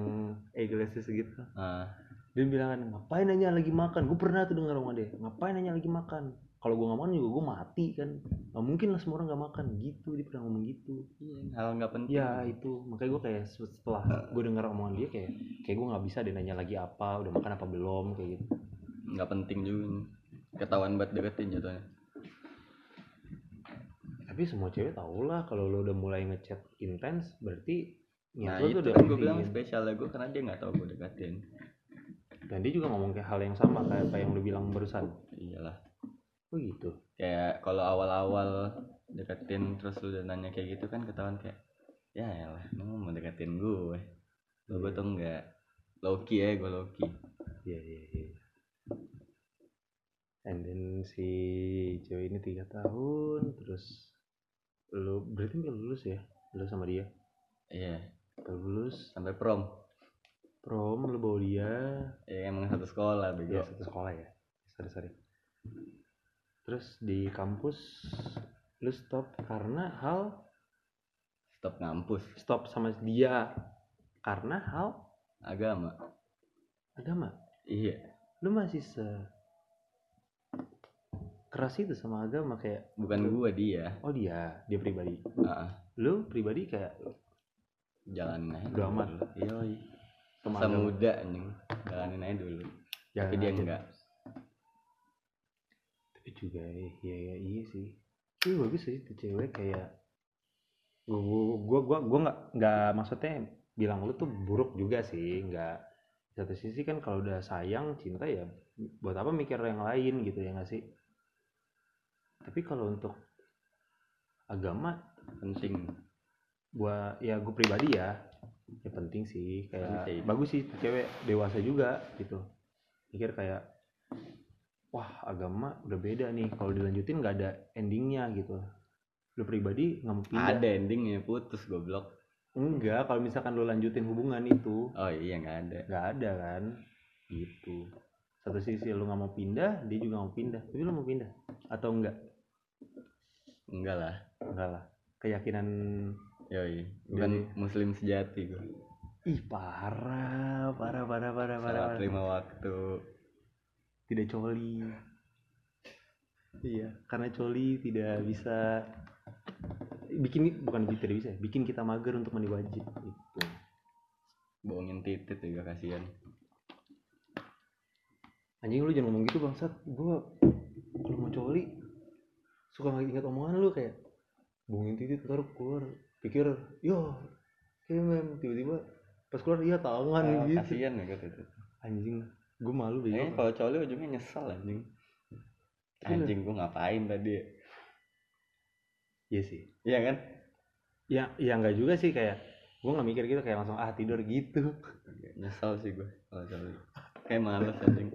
B: egoistis gitu.
A: Ah,
B: dia bilang kan ngapain nanya lagi makan? Gue pernah tuh dengar sama dia ngapain nanya lagi makan? Kalau gue nggak makan juga gue mati kan. Nggak mungkin lah semua orang nggak makan. Gitu dia pernah ngomong gitu.
A: Iya, hal nggak penting.
B: Ya itu. Makanya gue kayak setelah gue dengar omongan dia kayak kayak gue nggak bisa dia nanya lagi apa udah makan apa belum kayak gitu.
A: Nggak penting juga ketahuan banget deketin jatuhnya
B: tapi semua cewek tau lah kalau lo udah mulai ngechat intens berarti
A: nah
B: lo
A: itu
B: tuh
A: kan gue bilang spesial gue karena dia nggak tahu gue deketin.
B: Dan dia juga ngomong kayak hal yang sama kayak apa yang lo bilang barusan.
A: Iyalah.
B: Oh gitu?
A: Kayak kalau awal-awal deketin terus lu udah nanya kayak gitu kan ketahuan kayak ya elah lu mau deketin gue lo gue tuh enggak Loki ya gue Loki
B: iya iya iya. And then si cewek ini tiga tahun terus lo berarti nggak lulus ya? Lo sama dia?
A: Iya.
B: Nggak lulus.
A: Sampai prom.
B: Prom lo bawa dia.
A: Ya emang satu sekolah
B: ya
A: bego
B: satu sekolah ya? Sorry sorry. Terus di kampus lu stop karena hal
A: stop ngampus.
B: stop sama dia. Karena hal
A: agama.
B: Agama?
A: Iya.
B: Lu masih se keras itu sama agama kayak
A: bukan gue dia.
B: Oh dia. Dia pribadi.
A: Ah
B: lu pribadi kayak
A: jalan aja
B: Udah amat.
A: iya
B: sama
A: muda anjing. Jalanin aja dulu.
B: Jangan
A: tapi dia
B: aja.
A: enggak.
B: Tapi juga iya iya, iya sih. Itu bagus sih itu cewek kayak gua gua gua gua, nggak nggak maksudnya bilang lu tuh buruk juga sih nggak satu sisi kan kalau udah sayang cinta ya buat apa mikir yang lain gitu ya nggak sih tapi kalau untuk agama
A: penting.
B: Buat ya gue pribadi ya ya penting sih. Kayak
A: Penting.
B: bagus sih cewek dewasa juga gitu. Mikir kayak wah agama udah beda nih. Kalau dilanjutin nggak ada endingnya gitu. Lu pribadi nggak mau pindah?
A: Ada endingnya putus goblok.
B: Enggak kalau misalkan lu lanjutin hubungan itu.
A: Oh iya nggak ada.
B: Nggak ada kan? Gitu. Satu sisi lu nggak mau pindah dia juga mau pindah. Tapi lu mau pindah atau enggak
A: enggak lah.
B: Enggak lah. Keyakinan
A: yoi. Bukan
B: Jadi-
A: muslim sejati gue
B: ih parah parah parah parah parah,
A: salah
B: parah.
A: terima waktu.
B: Tidak coli. Iya karena coli tidak bisa bikin bukan tidak bisa ya, bikin kita mager untuk mandi wajib gitu.
A: Bohongin titit juga kasihan.
B: Anjing lu jangan ngomong gitu bangsat. Gua kalau mau coli suka nggak ingat omongan lu kayak bohongin titit ntar keluar. Pikir yo kayak mem tiba-tiba pas keluar iya tangan
A: Ah,
B: gitu.
A: kasihan ya kata itu.
B: Anjing gue malu
A: Kayaknya
B: bego
A: kalau cowok ujungnya nyesel anjing. Anjing gue ngapain tadi ya?
B: iya sih.
A: Iya kan?
B: Ya ya nggak juga sih kayak gue nggak mikir gitu kayak langsung ah tidur gitu.
A: Nyesel sih gue kalau cowok kayak males anjing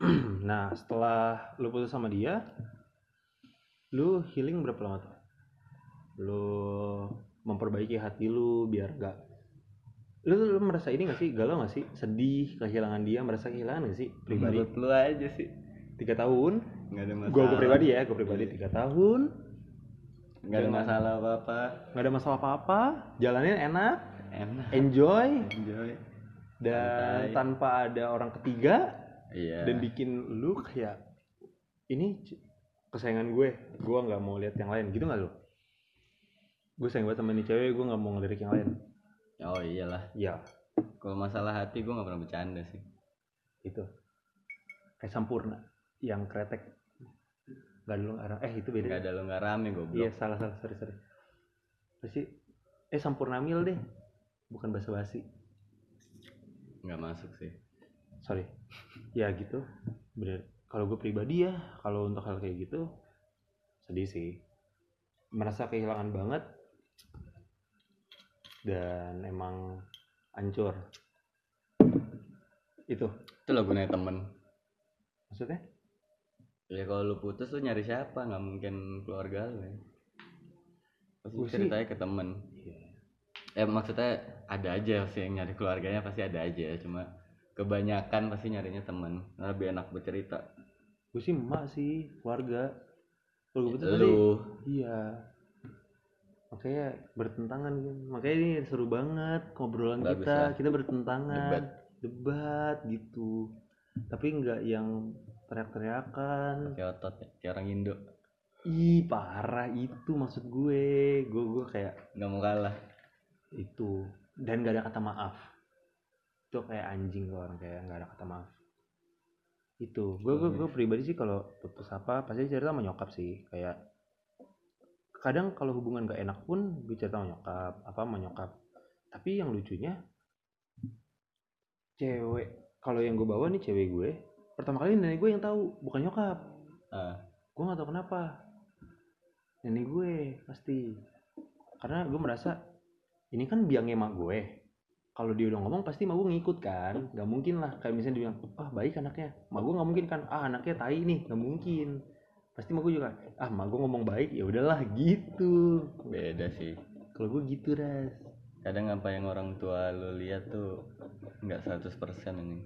B: nah setelah lu putus sama dia lu healing berapa lama tuh? Lu memperbaiki hati lu biar gak lu, lu merasa ini gak sih? Galau gak sih? Sedih kehilangan dia merasa kehilangan gak sih? Pribadi?
A: Menurut lu aja sih.
B: Tiga tahun?
A: Nggak ada masalah.
B: gue pribadi ya gue pribadi tiga tahun.
A: Nggak ada masalah apa apa
B: nggak ada masalah apa apa jalannya enak.
A: Enak.
B: Enjoy.
A: Enjoy.
B: Dan
A: Santai.
B: tanpa ada orang ketiga
A: iya.
B: Dan bikin lu kayak ini kesayangan gue gue nggak mau lihat yang lain. Gitu nggak lu? Gue sayang banget sama ini cewek gue nggak mau ngelirik yang lain.
A: Oh iyalah.
B: Ya
A: kalau masalah hati gue nggak pernah bercanda sih.
B: Itu kayak sampurna. Yang kretek. Nggak dulu nggak eh itu beda.
A: Nggak ada lo nggak rame goblok.
B: Iya salah salah. Sorry sorry. Apa sih? Eh sampurna mil deh. Bukan basa basi
A: nggak masuk sih.
B: Sorry ya gitu. Bener. Kalau gue pribadi ya kalau untuk hal kayak gitu sedih sih. Merasa kehilangan banget dan emang hancur. Itu.
A: Itu lah gunanya temen.
B: Maksudnya?
A: Ya kalau lu putus lu nyari siapa? Nggak mungkin keluarga lu ya. Pasti ceritanya ke temen. Ya maksudnya ada aja sih yang nyari keluarganya pasti ada aja. Cuma kebanyakan pasti nyarinya temen. Lebih enak bercerita.
B: Gue sih emak sih keluarga. Pasti
A: lu.
B: iya. Makanya bertentangan makanya ini seru banget ngobrolan
A: Bagus
B: kita.
A: lah.
B: kita bertentangan
A: Debat.
B: debat gitu. Tapi nggak yang teriak-teriakan.
A: Kayak otot ya kayak orang Indo.
B: Ih parah itu maksud gue. Gue gue kayak
A: nggak mau kalah.
B: Itu. Dan gak ada kata maaf itu kayak anjing tuh orang kayak nggak ada kata maaf. Itu. Gue gue gue pribadi sih kalau putus apa pasti cerita sama nyokap sih. Kayak kadang kalau hubungan gak enak pun gue cerita sama nyokap apa sama nyokap. Tapi yang lucunya cewek kalau yang gue bawa nih cewek gue pertama kali nenek gue yang tahu bukan nyokap.
A: Ah.
B: Gue nggak tahu kenapa. Nenek gue pasti. Karena gue merasa ini kan biangnya emak gue kalau dia udah ngomong pasti emak gue ngikut kan? Nggak mungkin lah. Kayak misalnya dia bilang ah baik anaknya. Emak gue nggak mungkin kan? Ah anaknya tai nih. Nggak mungkin. Pasti emak gue juga ah emak gue ngomong baik ya udahlah. Gitu.
A: Beda sih.
B: Kalau gue gitu ras.
A: Kadang apa yang orang tua lu lihat tuh nggak 100% ini.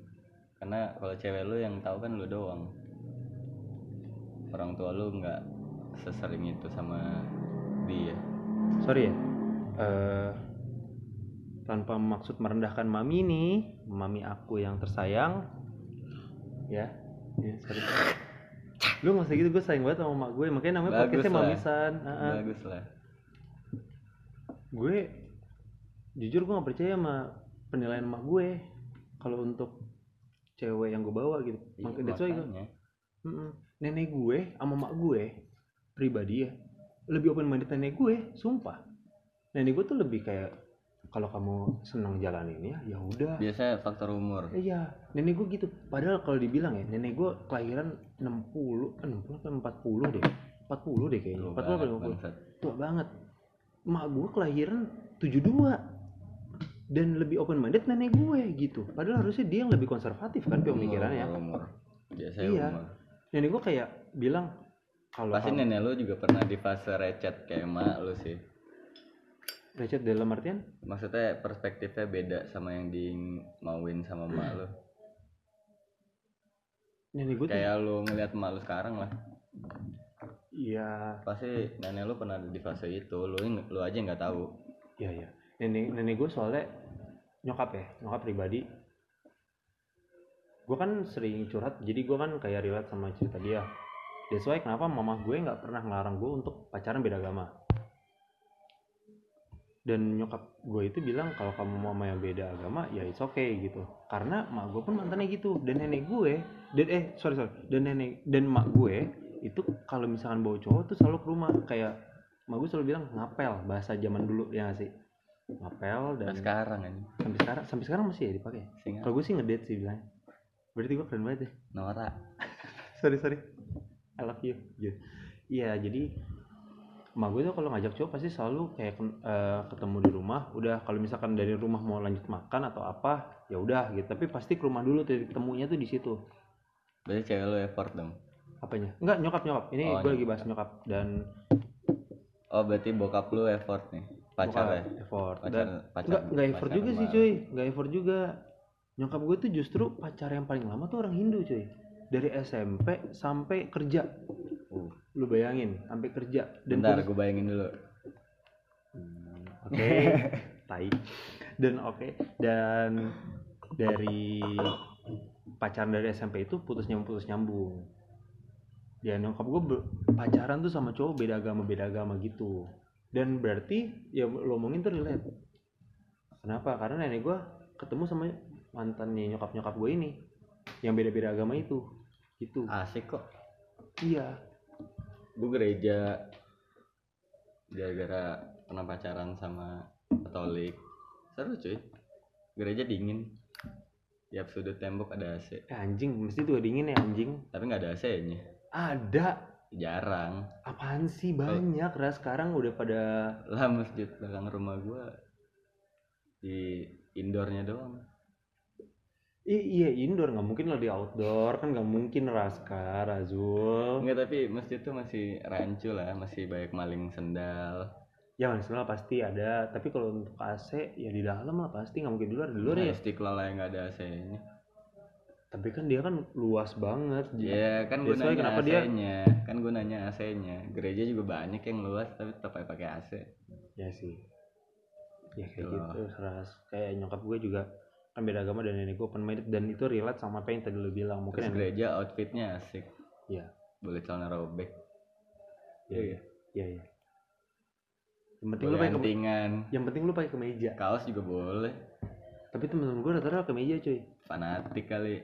A: Karena kalau cewek lu yang tahu kan lu doang. Orang tua lu nggak sesering itu sama dia.
B: Sorry ya. Eh tanpa maksud merendahkan mami nih mami aku yang tersayang. Ya ya sorry. Lu nggak usah gitu gue sayang banget sama mak gue. Makanya namanya
A: Bagus
B: podcastnya mamisan. Heeh.
A: bagus lah.
B: Gue jujur gue nggak percaya sama penilaian mak gue. Kalau untuk cewek yang gue bawa gitu.
A: Iya,
B: makanya that's why gue nenek gue sama mak gue pribadi ya lebih open minded nenek gue sumpah. Nenek gue tuh lebih kayak kalau kamu senang jalanin ya ya udah.
A: Biasanya faktor umur.
B: Iya nenek gue gitu. Padahal kalau dibilang ya nenek gue kelahiran 60 eh, 60 apa 40 deh. 40 deh kayaknya.
A: Tua
B: 40 apa
A: banget,
B: 50
A: bangsat.
B: tua banget. Mak gue kelahiran 72 dan lebih open minded nenek gue gitu. Padahal harusnya dia yang lebih konservatif kan pemikirannya.
A: umur, umur. biasanya
B: Iya.
A: umur.
B: Nenek gue kayak bilang kalau
A: pasti
B: kamu-
A: nenek lu juga pernah di fase recet kayak emak lu sih
B: recet dalam artian?
A: Maksudnya perspektifnya beda sama yang di mauin sama emak lu.
B: Nenek gue
A: kayak lu ngeliat emak lu sekarang lah.
B: Iya.
A: Pasti nenek lu pernah di fase itu. Ing- lu aja nggak tahu.
B: Iya iya. Nenek nenek gue soalnya nyokap ya nyokap pribadi. Gue kan sering curhat jadi gue kan kayak relate sama cerita dia. That's why kenapa mama gue nggak pernah ngelarang gue untuk pacaran beda agama dan nyokap gue itu bilang kalau kamu mama yang beda agama ya it's okay gitu. Karena mak gue pun mantannya gitu. Dan nenek gue dan eh sorry sorry. Dan nenek dan mak gue itu kalau misalkan bawa cowok tuh selalu ke rumah. Kayak mak gue selalu bilang ngapel bahasa zaman dulu ya nggak sih? Ngapel dan
A: Nah, sekarang kan
B: sampai sekarang sampai sekarang masih ya dipakai? Kalau gue sih ngedate sih bilang berarti gue keren banget ya.
A: Nora.
B: Sorry sorry. I love you. Iya jadi emak gue tuh kalau ngajak cowok pasti selalu kayak eh, ketemu di rumah udah kalau misalkan dari rumah mau lanjut makan atau apa ya udah gitu. Tapi pasti ke rumah dulu titik ketemunya tuh di situ.
A: Berarti cewek lu effort dong?
B: Apanya? Enggak nyokap nyokap. Ini
A: Oh,
B: gue lagi bahas nyokap dan
A: oh berarti bokap lu effort nih? Pacar ya?
B: effort.
A: Pacar
B: dan
A: pacar
B: enggak enggak effort
A: pacar
B: juga sih cuy. Enggak effort juga. Nyokap gue tuh justru pacar yang paling lama tuh orang Hindu cuy. Dari SMP sampai kerja
A: Uh,
B: lu bayangin sampai kerja. Dan
A: bentar gue bayangin dulu.
B: Hmm, oke. Tai. Dan oke dan dari pacaran dari SMP itu putus nyambung putus nyambung. Ya nyokap gue pacaran tuh sama cowok beda agama beda agama gitu. Dan berarti ya lo omongin tuh relate. Kenapa? Karena nenek gue ketemu sama mantannya nyokap nyokap gue ini yang beda beda agama itu. Gitu.
A: Asik kok.
B: Iya
A: gue gereja gara-gara pernah pacaran sama katolik. Seru cuy. Gereja dingin. Tiap sudut tembok ada AC
B: Eh, anjing mesti tuh dingin ya anjing.
A: Tapi nggak ada AC-nya
B: ada?
A: Jarang.
B: Apaan sih? Banyak Ras sekarang udah pada
A: lah masjid belakang rumah gue di indoornya doang
B: iya indoor. Nggak mungkin lo di outdoor. Kan nggak mungkin Raska Razul.
A: Enggak tapi masjid tuh masih rancu lah masih banyak maling sendal.
B: Ya maksudnya pasti ada. Tapi kalau untuk AC ya di dalam lah pasti. Nggak mungkin di luar. Di luar
A: Nah,
B: ya.
A: istiqlal lah yang nggak ada AC-nya
B: tapi kan dia kan luas banget.
A: Ya kan gunanya
B: kenapa dia-
A: AC-nya Kan gunanya AC-nya Gereja juga banyak yang luas Tapi tetap pakai AC
B: ya sih. Ya kayak
A: Gitu
B: gitu. Ras kayak nyokap gue juga kan beda agama dan nenek gue open minded dan itu relate sama apa yang tadi lo bilang mungkin
A: Terus
B: yang-
A: gereja outfitnya asik
B: Iya.
A: Boleh celana robek
B: Iya, iya. Iya, iya. Yang penting lu
A: Boleh
B: pakai yang penting lu pakai kemeja.
A: Kaos juga boleh
B: Tapi temen-temen gue rata-rata kemeja cuy.
A: Fanatik kali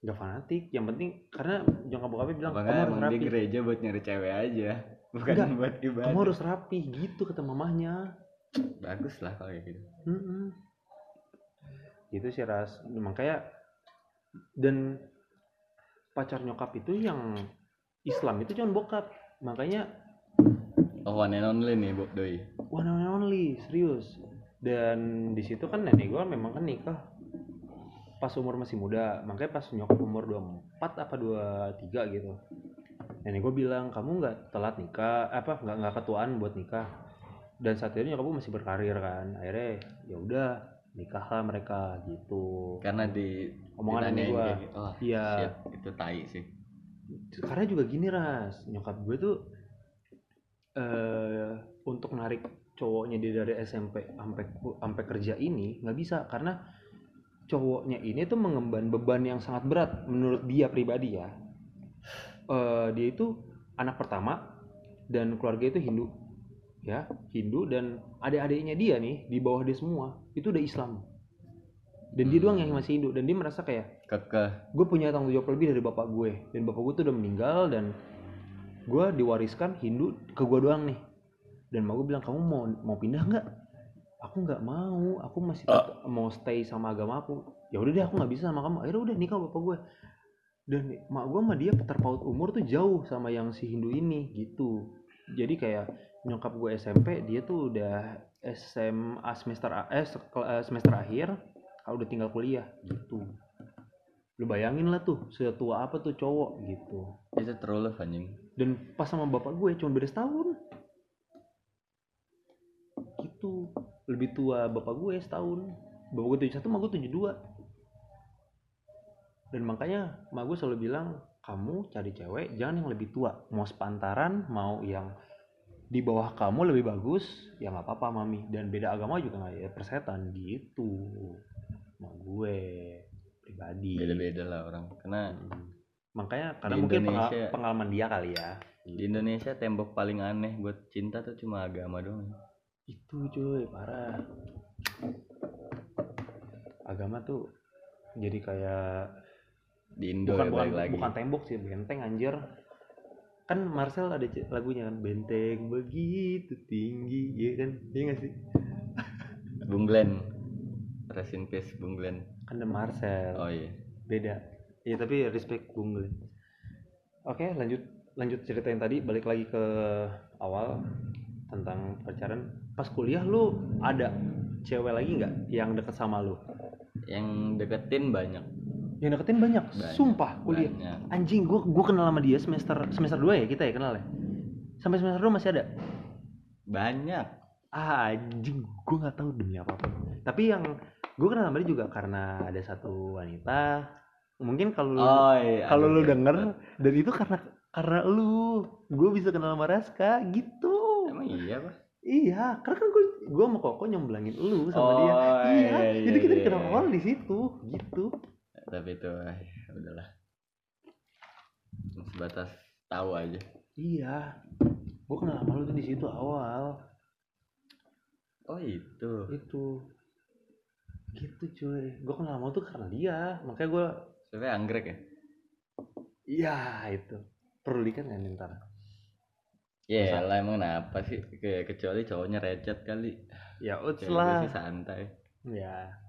B: Gak fanatik. Yang penting karena nyokap bokapnya bilang
A: Apa
B: kamu harus
A: emang di
B: rapi.
A: gereja buat nyari cewek aja Bukan
B: Enggak,
A: buat ibadah
B: Kamu harus rapi gitu kata mamahnya.
A: Bagus lah kalau kayak gitu
B: Mm-mm. Gitu sih ras. Makanya dan pacar nyokap itu yang Islam itu cuma bokap. Makanya
A: Oh one and only nih Bu Doi.
B: One and only serius. Dan di situ kan nenek gue memang kan nikah pas umur masih muda. Makanya pas nyokap umur 24 apa 23 gitu. Nenek gue bilang kamu nggak telat nikah apa nggak nggak ketuaan buat nikah. Dan saat itu nyokap gue masih berkarir kan. Akhirnya ya udah nikahlah mereka gitu.
A: Karena di
B: Omongan
A: kayak gitu, Oh
B: Iya.
A: shit Itu tai sih.
B: Karena juga gini ras. Nyokap gue tuh eh untuk narik cowoknya dia dari SMP sampai sampai kerja ini nggak bisa. Karena cowoknya ini tuh mengemban beban yang sangat berat menurut dia pribadi ya. Eh dia itu anak pertama dan keluarga itu Hindu ya. Hindu dan adik-adiknya dia nih di bawah dia semua itu udah Islam. Dan dia
A: Hmm.
B: doang yang masih Hindu. Dan dia merasa kayak
A: Kekeh.
B: Gue punya tanggung jawab lebih dari bapak gue. Dan bapak gue tuh udah meninggal dan gue diwariskan Hindu ke gue doang nih. Dan mak gue bilang kamu mau mau pindah nggak? Aku nggak mau. Aku masih tetap mau stay sama agama aku. Ya udah deh aku nggak bisa sama kamu. Akhirnya udah nikah bapak gue dan mak gue sama dia terpaut umur tuh jauh sama yang si Hindu ini gitu. Jadi kayak nyokap gue SMP dia tuh udah SMA semester eh eh, semester akhir kalau udah tinggal kuliah gitu. Lu bayangin lah tuh setua apa tuh cowok gitu.
A: Itu terlalu anjing.
B: Dan pas sama bapak gue cuma beda setahun. Gitu. Lebih tua bapak gue setahun. Bapak gue tujuh satu mak gue tujuh dua. Dan makanya mak gue selalu bilang kamu cari cewek jangan yang lebih tua. Mau sepantaran mau yang di bawah kamu lebih bagus ya nggak apa-apa mami. Dan beda agama juga nggak ya persetan gitu. Mak gue pribadi.
A: Beda-beda lah orang. Karena
B: Hmm. makanya karena mungkin
A: Indonesia-
B: pengalaman dia kali ya.
A: di Indonesia tembok paling aneh buat cinta tuh cuma agama doang.
B: Itu cuy parah. Agama tuh jadi kayak
A: di Indo
B: bukan
A: ya
B: bukan
A: balik lagi.
B: bukan tembok sih benteng anjir kan Marcel ada lagunya kan benteng begitu tinggi ya kan? Iya nggak sih?
A: Bung Glenn. Rest in peace Bung Glenn.
B: Kan ada Marcel.
A: Oh iya.
B: Beda. Ya tapi respect Bung Glenn. Oke lanjut lanjut cerita yang tadi balik lagi ke awal tentang pacaran. Pas kuliah lu ada cewek lagi nggak yang deket sama lu?
A: Yang deketin banyak
B: yang deketin banyak,
A: Banyak,
B: sumpah kuliah.
A: banyak.
B: anjing gua gua kenal sama dia semester semester 2 ya kita ya kenal ya? Sampai semester 2 masih ada?
A: Banyak.
B: Ah anjing gua nggak tahu demi apa apa tapi yang gua kenal sama dia juga karena ada satu wanita. Mungkin kalau
A: oh iya
B: kalau
A: aduh,
B: lu
A: iya.
B: denger dan itu karena karena lu. Gue bisa kenal sama Raska gitu.
A: Emang iya pak
B: iya karena kan gue gue sama Koko nyomblangin lu sama
A: Oh,
B: dia. Iya,
A: iya, iya,
B: jadi kita
A: iya,
B: kenal
A: iya.
B: awal di situ gitu
A: tapi itu ya udahlah. Sebatas tahu aja.
B: Iya. Gue kenal sama lu tuh di situ awal.
A: Oh itu.
B: Itu. Gitu cuy. Gue kenal sama lu tuh karena dia. Makanya gue
A: sebenarnya anggrek ya?
B: Iya itu. Perlu dikan kan ntar?
A: Ya lah emang kenapa sih? Ke- kecuali cowoknya recet kali.
B: Ya uts
A: gue
B: lah
A: sih santai.
B: Ya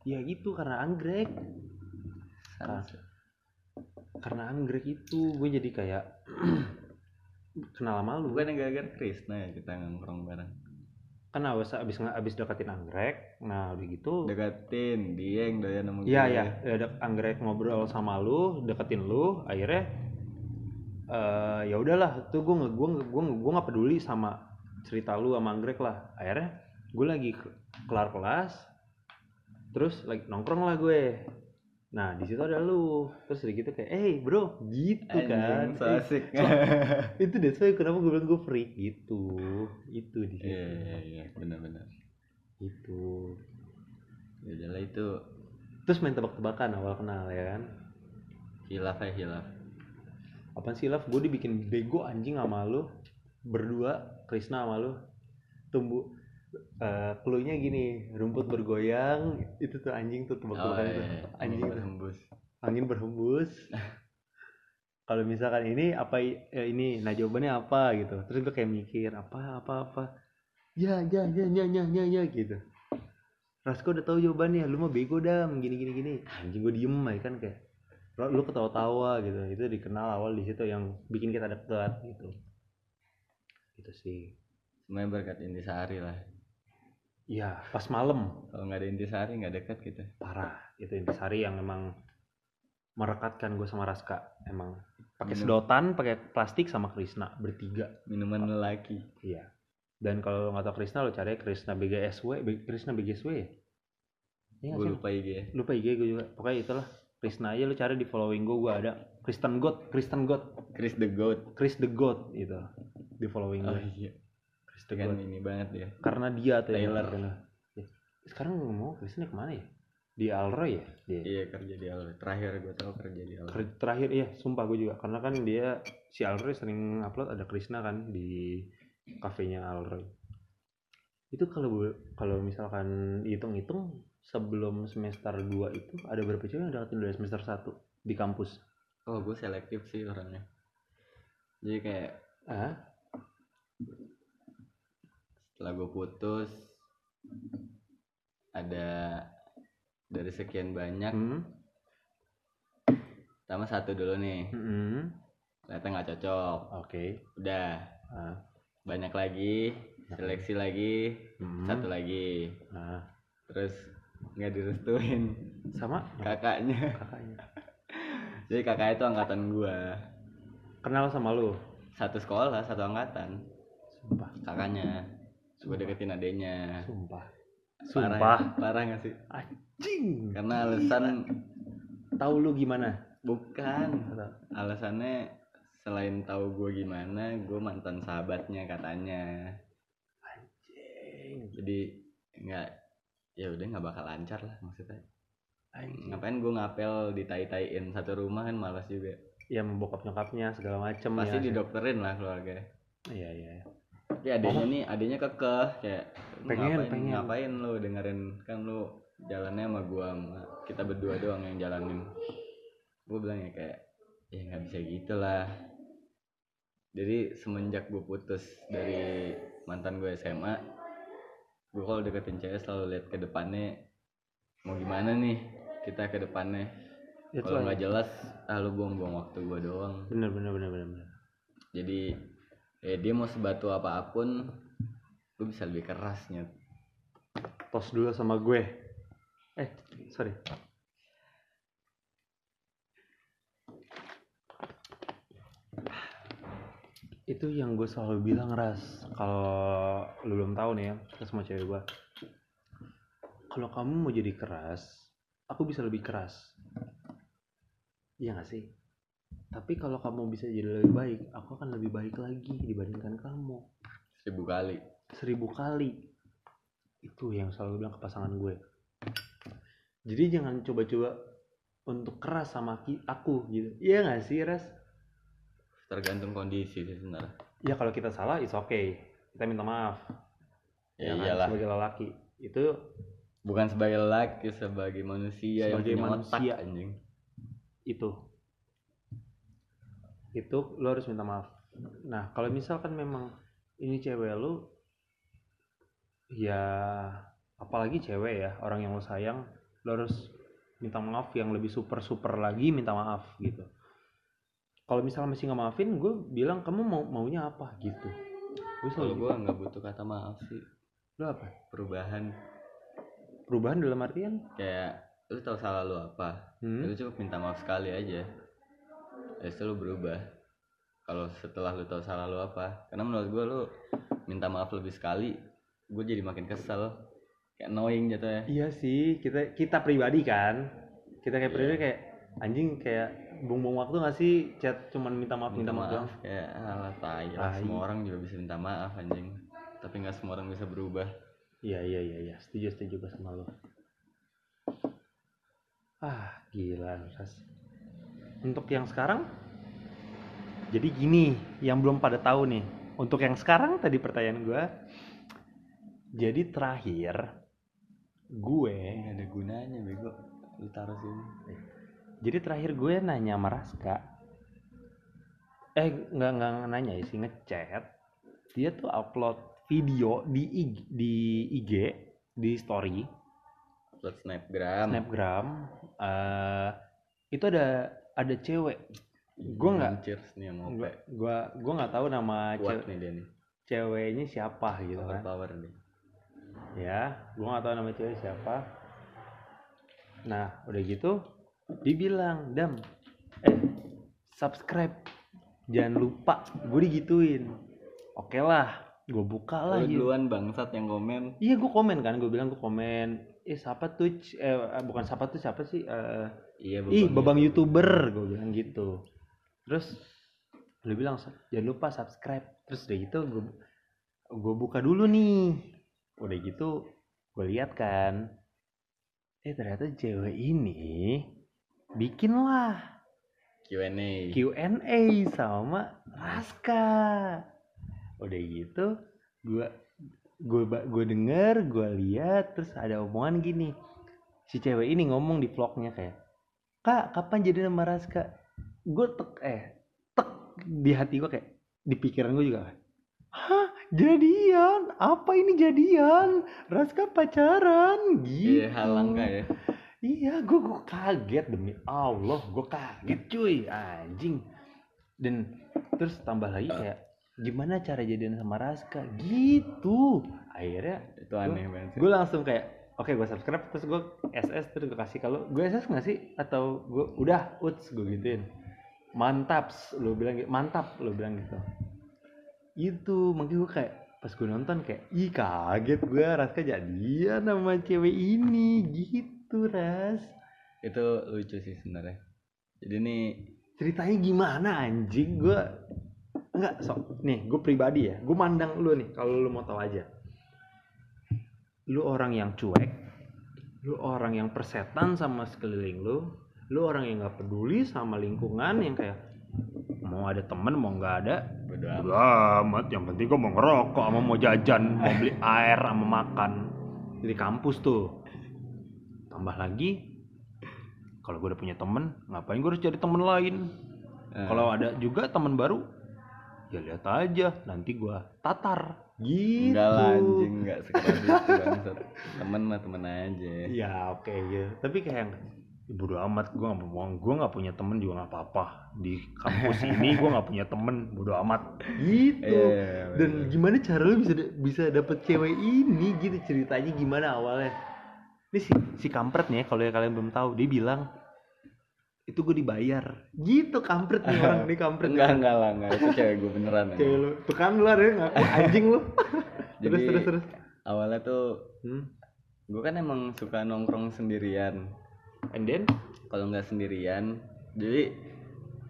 B: ya gitu karena anggrek
A: Santai.
B: karena anggrek itu gue jadi kayak kenal sama lu.
A: Bukan gara-gara Krisna ya kita nongkrong bareng?
B: Kan abis abis abis deketin anggrek nah udah gitu.
A: Deketin dia yang doyan sama
B: iya
A: gue.
B: ya ada anggrek ngobrol sama lu deketin lu akhirnya eh ya udahlah tuh gue gue gue gue nggak peduli sama cerita lu sama anggrek lah. Akhirnya gue lagi ke- kelar kelas terus lagi nongkrong lah gue nah di situ ada lu. Terus udah gitu kayak eh bro gitu kan.
A: Anjing, so
B: Eh,
A: asik.
B: Itu deh soalnya kenapa gue bilang gue freak gitu. Itu di situ.
A: Iya iya iya. Benar-benar
B: itu
A: ya udahlah itu.
B: Terus main tebak-tebakan awal kenal ya kan?
A: Hilaf ya hilaf.
B: Apaan sih Laf gue dibikin bego anjing sama lu. Berdua Krisna sama lu. Tumbuh eh cluenya gini rumput bergoyang itu tuh anjing tuh
A: oh
B: tebak-tebakan itu
A: iya.
B: Anjing tuh.
A: berhembus.
B: Angin berhembus. Kalau misalkan ini apa ya ini nah jawabannya apa gitu. Terus gue kayak mikir apa apa apa? Ya ya ya ya ya ya, ya gitu. Rasko udah tahu jawabannya lu mah bego dam gini gini gini. Anjing gue diem aja kan kayak lu, ketawa-tawa gitu. Itu dikenal awal di situ yang bikin kita deket gitu. Gitu sih.
A: Semuanya berkat intisari lah
B: iya pas malam.
A: Kalau nggak ada intisari nggak dekat kita
B: parah itu intisari yang emang merekatkan gue sama Raska emang. Pakai sedotan pakai plastik sama Krisna bertiga.
A: Minuman lelaki.
B: Iya. Dan kalau lo nggak tahu Krisna lo cari Krisna BGSW Krisna BGSW ya? Iya nggak
A: gue lupa IG ya.
B: lupa IG gue juga. Pokoknya itulah. Krisna aja lo cari di following gue gue ada. Kristen God Kristen God.
A: Chris the Goat.
B: Chris the God itu di following
A: oh
B: gue
A: iya
B: God
A: ini banget ya
B: karena dia
A: Taylor.
B: terkenal. Ya. sekarang ngomong Kristen ke mana ya? Di Alroy ya dia?
A: Iya kerja di Alroy. Terakhir gue tahu kerja di Alroy.
B: Terakhir iya sumpah gue juga. Karena kan dia si Alroy sering upload ada Krishna kan di kafenya Alroy. Itu kalau kalau misalkan hitung-hitung sebelum semester 2 itu ada berapa cewek yang dapetin dari semester 1 di kampus?
A: Oh gue selektif sih orangnya. Jadi kayak
B: ah
A: setelah gue putus ada dari sekian banyak
B: hmm.
A: sama satu dulu nih.
B: Hmm.
A: ternyata nggak cocok.
B: Oke.
A: Udah.
B: Ah.
A: banyak lagi seleksi lagi
B: Hmm.
A: satu lagi.
B: Nah
A: terus nggak direstuin.
B: Sama?
A: Kakaknya.
B: Kakaknya.
A: Jadi kakaknya itu angkatan gua.
B: Kenal sama lu?
A: Satu sekolah satu angkatan.
B: Sumpah.
A: Kakaknya gue deketin adenya
B: sumpah.
A: Parah
B: sumpah.
A: Ya? parah gak sih?
B: Anjing.
A: Karena alasan
B: tahu lu gimana?
A: Bukan. Alasannya selain tahu gue gimana gue mantan sahabatnya katanya.
B: Anjing.
A: Jadi nggak ya udah nggak bakal lancar lah maksudnya.
B: Anjing.
A: Ngapain gue ngapel ditai-taiin? Satu rumah kan malas juga.
B: Ya membokap nyokapnya segala macem
A: pasti
B: ya.
A: didokterin lah keluarga.
B: Iya iya iya.
A: Tapi adanya nih adanya kekeh kayak "Lu
B: Pengen,
A: ngapain,
B: pengen.
A: ngapain lu dengerin? Kan lu jalannya sama gua sama kita berdua doang yang jalanin. Gue bilang ya kayak ya nggak bisa gitu lah. Jadi semenjak gue putus dari mantan gue SMA gue kalau deketin cewek selalu lihat ke depannya mau gimana nih kita ke depannya? Kalau nggak jelas ah lu buang-buang waktu gue doang.
B: Bener bener bener bener.
A: jadi ya dia mau sebatu apa pun lu bisa lebih kerasnya
B: tos dulu sama gue. Eh sorry. Itu yang gue selalu bilang ras. Kalau lu belum tahu nih ya ke semua cewek gue kalau kamu mau jadi keras aku bisa lebih keras. Iya gak sih tapi kalau kamu bisa jadi lebih baik aku akan lebih baik lagi dibandingkan kamu.
A: Seribu kali.
B: Seribu kali. Itu yang selalu bilang ke pasangan gue. Jadi jangan coba-coba untuk keras sama aku gitu. Iya gak sih ras
A: tergantung kondisi sih sebenarnya.
B: Ya kalau kita salah it's okay. Kita minta maaf.
A: Ya,
B: kan?
A: iyalah.
B: Sebagai lelaki. Itu
A: bukan sebagai laki sebagai manusia
B: Sebagai
A: yang punya
B: manusia.
A: otak anjing.
B: Itu itu lo harus minta maaf. Nah kalau misalkan memang ini cewek lu ya apalagi cewek ya orang yang lo sayang lo harus minta maaf yang lebih super super lagi minta maaf gitu. Kalau misalnya masih nggak maafin gue bilang kamu mau maunya apa? Gitu. Gue selalu
A: gua nggak butuh kata maaf sih.
B: Lo apa?
A: Perubahan.
B: Perubahan dalam artian?
A: Kayak lu tahu salah lu apa?
B: Hmm?
A: lu cukup minta maaf sekali aja ya lu berubah kalau setelah lu tahu salah lu apa karena menurut gua lu minta maaf lebih sekali gue jadi makin kesel kayak annoying jatuhnya
B: Iya sih, kita kita pribadi kan. Kita kayak
A: Iya.
B: pribadi kayak anjing kayak buang-buang waktu gak sih chat cuman minta maaf minta, maaf, doang.
A: kayak alah tai lah semua orang juga bisa minta maaf anjing tapi nggak semua orang bisa berubah
B: Iya iya iya iya, setuju setuju gue sama lo. Ah, gila Ras. Untuk yang sekarang jadi gini, yang belum pada tahu nih. Untuk yang sekarang tadi pertanyaan gue jadi terakhir gue
A: nggak ada gunanya bego lu taruh sini
B: Jadi terakhir gue nanya sama Raska. Eh nggak nggak nanya sih ngechat. Dia tuh upload video di IG, di IG di story
A: upload snapgram
B: snapgram. eh itu ada ada cewek. Gue nggak
A: nih yang
B: gue gue nggak tahu nama cewek,
A: nih dia nih.
B: ceweknya siapa gitu
A: power
B: kan.
A: power nih.
B: Ya gue nggak tahu nama cewek siapa. Nah udah gitu dibilang dam eh subscribe. Jangan lupa. Gue digituin. Oke lah gue buka lah
A: lu
B: gitu.
A: duluan bangsat yang komen.
B: Iya gue komen kan. Gue bilang gue komen. Eh siapa tuh C- eh bukan siapa tuh siapa sih? Eh,
A: iya
B: ih
A: Babang.
B: babang youtuber gue bilang gitu. Terus lu bilang jangan lupa subscribe. Terus udah gitu gue gue buka dulu nih. Udah gitu gue lihat kan eh ternyata cewek ini bikin lah
A: Q&A
B: Q&A sama Raska. Udah gitu gue gue gue denger gue lihat terus ada omongan gini. Si cewek ini ngomong di vlognya kayak kak kapan jadi nama Raska gue tek eh tek di hati gue kayak di pikiran gue juga hah jadian? Apa ini jadian? Raska pacaran? Gitu.
A: Iya hal langka ya.
B: Iya, gue gue kaget demi Allah, gue kaget cuy, anjing. Dan terus tambah lagi kayak gimana cara jadian sama Raska gitu. Akhirnya
A: itu aneh banget sih.
B: gue langsung kayak oke gue subscribe terus gue SS terus gue kasih kalau gue SS nggak sih? Atau gue udah uts gue gituin. Mantap lu bilang gitu mantap lu bilang gitu. Itu makanya gue kayak pas gue nonton kayak ih kaget gue Raska jadian sama cewek ini gitu ras.
A: Itu lucu sih sebenarnya. Jadi nih
B: ceritanya gimana anjing? Gue enggak sok nih gue pribadi ya gue mandang lu nih kalau lu mau tahu aja lu orang yang cuek lu orang yang persetan sama sekeliling lu lu orang yang nggak peduli sama lingkungan yang kayak mau ada temen mau nggak ada.
A: Bodo amat.
B: yang penting gue mau ngerokok sama mau jajan mau beli air sama makan. Di kampus tuh. Tambah lagi kalau gue udah punya temen ngapain gue harus cari temen lain?
A: Eh,
B: kalau ada juga teman baru ya lihat aja nanti gua tatar gitu.
A: Enggak lah anjing enggak sekedar itu bangsat. Temen mah temen aja.
B: Ya oke ya tapi kayak yang "Ya, bodo amat gua nggak mau gua nggak punya temen juga nggak apa-apa. Di kampus ini gua nggak punya temen bodo amat. Gitu.
A: Iya,
B: dan gimana cara lu bisa bisa dapet cewek ini gitu ceritanya gimana awalnya? Ini si si kampret nih ya, kalau ya kalian belum tahu dia bilang itu gue dibayar gitu kampret nih orang ini kampret
A: enggak enggak lah enggak itu cewek gue beneran
B: Cewek
A: anjing.
B: lu. Tuh kan lu ada ngaku anjing lu. terus
A: Jadi-
B: terus terus.
A: awalnya tuh
B: Hmm.
A: gue kan emang suka nongkrong sendirian
B: And then
A: kalau nggak sendirian jadi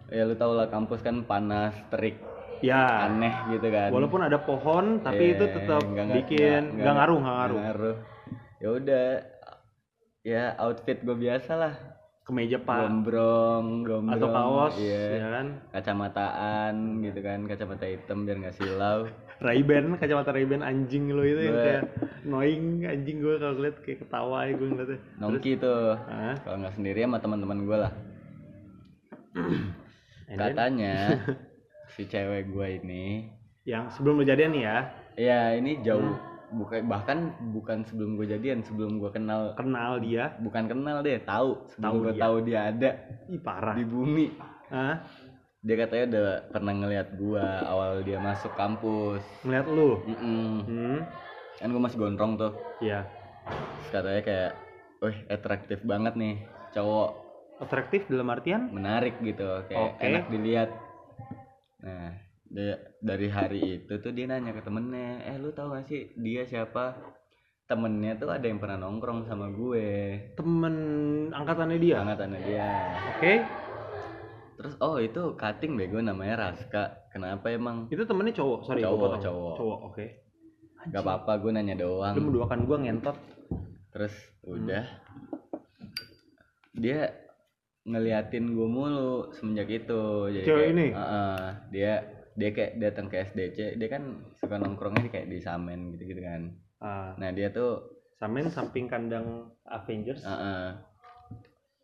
A: ya lu tau lah kampus kan panas terik
B: ya
A: aneh gitu kan
B: walaupun ada pohon tapi
A: Eh,
B: itu tetap
A: nggak- nggak-
B: bikin
A: nggak-
B: nggak ngaruh nggak ngaruh.
A: ngaruh ya udah ya outfit gue biasa lah
B: Kemeja pak
A: gombrong gombrong.
B: atau kaos
A: iya.
B: ya kan.
A: kacamataan gitu kan kacamata hitam biar nggak silau.
B: Ray-Ban kacamata Ray-Ban anjing lo itu yang kayak annoying anjing gue kalau lihat kayak ketawa ya gue ngeliatnya.
A: nongki tuh.
B: Hah?
A: kalau nggak sendiri sama teman-teman gue lah. Katanya si cewek gue ini
B: yang sebelum lo jadian nih ya?
A: Ya ini jauh bukan bahkan bukan sebelum gue jadian sebelum gue kenal.
B: Kenal dia.
A: Bukan kenal deh tahu.
B: Tahu
A: sebelum gue tahu dia ada
B: ih parah.
A: di bumi.
B: Hah?
A: dia katanya udah pernah ngeliat gua awal dia masuk kampus.
B: Ngeliat lu?
A: Mm-mm.
B: hmm.
A: Kan gue masih gondrong tuh.
B: Ya
A: Terus katanya kayak wih atraktif banget nih cowok.
B: Atraktif dalam artian?
A: Menarik gitu kayak
B: Oke.
A: enak dilihat. Nah dari hari itu tuh dia nanya ke temennya eh lu tau gak sih dia siapa? Temennya tuh ada yang pernah nongkrong sama gue.
B: Temen angkatannya dia?
A: Angkatannya dia.
B: Oke.
A: Terus oh itu cutting bego namanya Raska. Kenapa emang?
B: Itu temennya cowok? Sorry
A: Cowok, cowok.
B: cowok oke.
A: Gak apa-apa gue nanya doang.
B: Lu mendoakan gua ngentot.
A: Terus udah. Dia ngeliatin gue mulu semenjak itu. Jadi
B: Cewek
A: kayak,
B: ini?
A: "Heeh." dia dia kayak datang ke SDC dia kan suka nongkrongnya di- kayak di Samen gitu gitu kan.
B: Ah.
A: Nah dia tuh
B: samen samping kandang Avengers.
A: Heeh,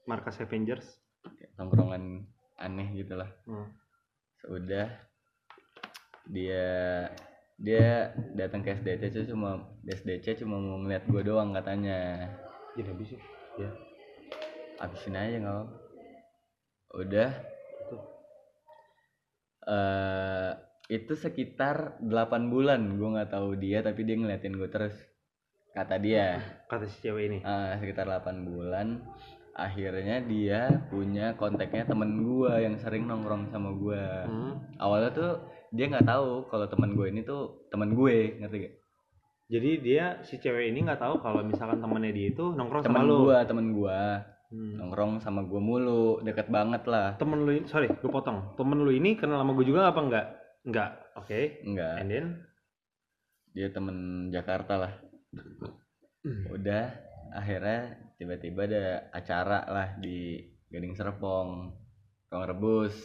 B: markas Avengers.
A: Kayak nongkrongan aneh gitu lah
B: hmm.
A: udah dia dia datang ke SDC tuh cuma SDC cuma mau ngeliat gue doang katanya.
B: Jadi habis sih. Ya
A: habisin aja nggak udah Eh itu sekitar 8 bulan gue nggak tahu dia tapi dia ngeliatin gue terus kata dia.
B: Kata si cewek ini?
A: Eh, sekitar 8 bulan akhirnya dia punya kontaknya temen gue yang sering nongkrong sama gue
B: hmm.
A: awalnya tuh dia nggak tahu kalau temen gue ini tuh temen gue ngerti gak
B: jadi dia si cewek ini nggak tahu kalau misalkan temannya dia itu nongkrong
A: temen
B: sama lu?
A: gue temen gue
B: hmm.
A: nongkrong sama gue mulu deket banget lah.
B: Temen lu ini sorry gue potong. Temen lu ini kenal sama gue juga apa enggak? Enggak oke.
A: Enggak.
B: And then?
A: Dia temen Jakarta lah. Udah akhirnya tiba-tiba ada acara lah di Gading Serpong. Ruang Rebus.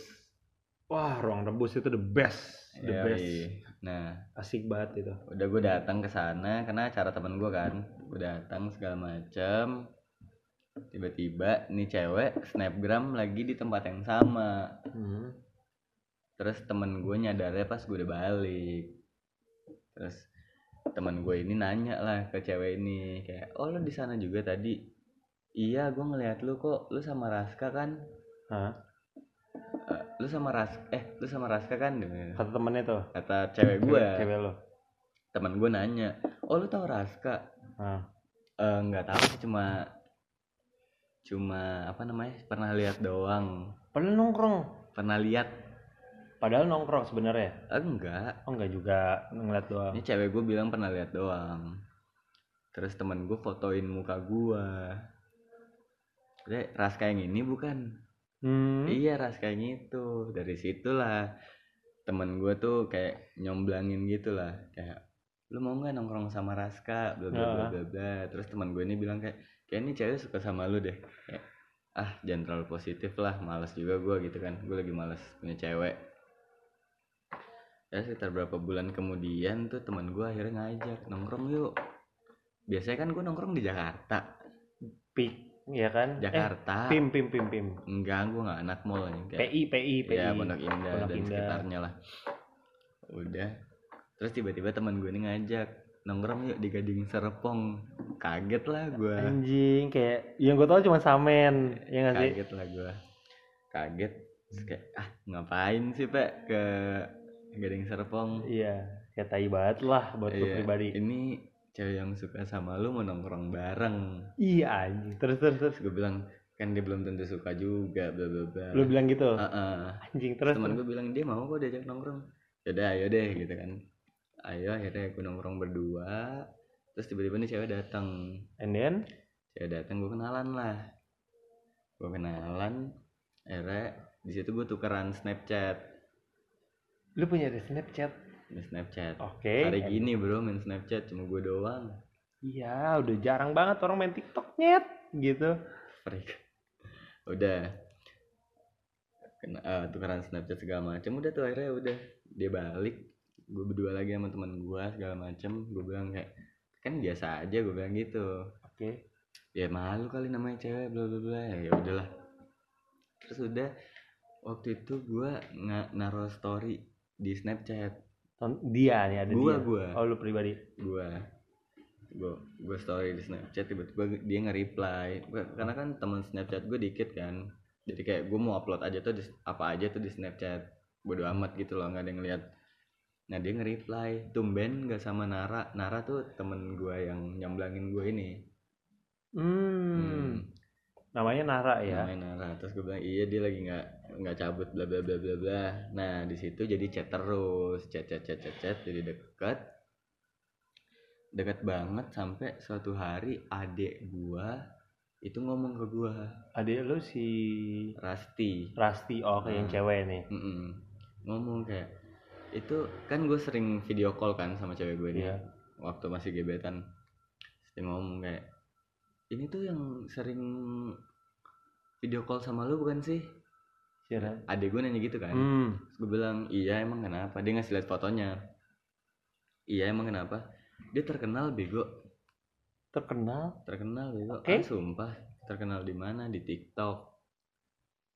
B: Wah ruang rebus itu the best the
A: Yoi.
B: best.
A: Nah.
B: Asik banget itu.
A: Udah gue datang ke sana karena acara temen gue kan. Gue datang segala macam tiba-tiba nih cewek snapgram lagi di tempat yang sama.
B: Hmm.
A: terus temen gue nyadarnya pas gue udah balik. Terus temen gue ini nanya lah ke cewek ini kayak oh lo di sana juga tadi? Iya gue ngeliat lu kok. Lu sama Raska kan?
B: Hah?
A: Eh, lu sama Ras eh lu sama Raska kan?
B: Kata temennya tuh?
A: Kata cewek gue
B: cewek, lo
A: temen gue nanya oh lu tau Raska?
B: Hah.
A: Eh, nggak tahu sih cuma cuma apa namanya pernah lihat doang.
B: Padahal nongkrong?
A: Pernah lihat.
B: Padahal nongkrong sebenarnya?
A: Enggak.
B: Oh enggak juga ngeliat doang.
A: Ini cewek gue bilang pernah lihat doang. Terus temen gue fotoin muka gue Udah, ras kayak gini bukan?
B: Hmm.
A: iya ras kayak gitu. Dari situlah temen gue tuh kayak nyomblangin gitu lah kayak lu mau nggak nongkrong sama Raska? Bla bla bla
B: Ah.
A: bla bla. Terus teman gue ini bilang kayak kayak ini cewek suka sama lu deh. Kayak, ah jangan terlalu positif lah males juga gue gitu kan. Gue lagi males punya cewek. Ya sekitar berapa bulan kemudian tuh teman gue akhirnya ngajak nongkrong yuk. Biasanya kan gue nongkrong di Jakarta.
B: Pik ya kan?
A: Jakarta.
B: Eh, pim pim pim pim.
A: Enggak gue nggak anak mall nih kayak
B: PI PI PI
A: ya Pondok Indah
B: Pondok
A: dan
B: Indah.
A: sekitarnya lah. Udah. Terus tiba-tiba teman gue ini ngajak nongkrong yuk di Gading Serpong. Kaget lah gue
B: anjing kayak yang gue tau cuma samen ya nggak sih?
A: Kaget lah gue kaget. Terus kayak ah ngapain sih pak ke Gading Serpong?
B: Iya kayak tai banget lah buat
A: Iya,
B: pribadi.
A: ini cewek yang suka sama lu mau nongkrong bareng.
B: Iya anjing. Terus terus terus.
A: Gue bilang kan dia belum tentu suka juga bla bla bla.
B: Lu bilang gitu?
A: Heeh.
B: anjing terus
A: teman
B: terus.
A: gue bilang dia mau kok diajak nongkrong. Yaudah ayo deh gitu kan ayo akhirnya gue nongkrong berdua terus tiba-tiba nih cewek datang.
B: And then?
A: Cewek datang gue kenalan lah. Gue kenalan akhirnya di situ gue tukeran snapchat.
B: Lu punya ada snapchat?
A: Di snapchat.
B: Oke.
A: Hari gini bro main snapchat cuma gue doang.
B: Iya udah jarang banget orang main tiktok nyet gitu.
A: Freak. Udah. Kena eh, tukeran snapchat segala macem udah tuh akhirnya udah. Dia balik gue berdua lagi sama teman gue segala macem. Gue bilang kayak kan biasa aja gue bilang gitu.
B: Oke.
A: Ya malu kali namanya cewek bla bla bla. Ya udahlah. Terus udah waktu itu gue nggak naruh story di snapchat.
B: Dia nih ada
A: Gua,
B: dia.
A: gua.
B: oh lu pribadi?
A: Gue gue gue story di snapchat tiba-tiba dia nge-reply. Karena kan teman snapchat gue dikit kan. Jadi kayak gue mau upload aja tuh di, apa aja tuh di snapchat. Bodo amat gitu loh nggak ada yang ngeliat nah dia nge-reply tumben gak sama Nara. Nara tuh temen gue yang nyamblangin gue ini.
B: Hmm.
A: Hmm.
B: namanya Nara ya?
A: Namanya Nara. Terus gue bilang iya dia lagi nggak nggak cabut bla bla bla bla bla. Nah di situ jadi chat terus. Chat chat chat chat chat. Jadi deket. Deket banget sampai suatu hari adek gua itu ngomong ke gua.
B: Adik lu si
A: Rasti.
B: Rasti oh kayak yang
A: Hmm.
B: cewek nih.
A: Mm-mm. ngomong kayak itu kan gue sering video call kan sama cewek gue ini.
B: Iya.
A: waktu masih gebetan. Dia ngomong kayak ini tuh yang sering video call sama lu bukan sih?
B: Siapa?
A: adek gue nanya gitu kan.
B: Hmm.
A: Terus gue bilang iya emang kenapa? Dia ngasih lihat fotonya. Iya emang kenapa? Dia terkenal bego.
B: Terkenal?
A: Terkenal bego.
B: Oke.
A: ah, sumpah terkenal di mana? Di TikTok.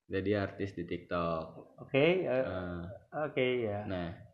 A: Jadi artis di TikTok.
B: Oke eh,
A: Eh,
B: oke ya
A: nah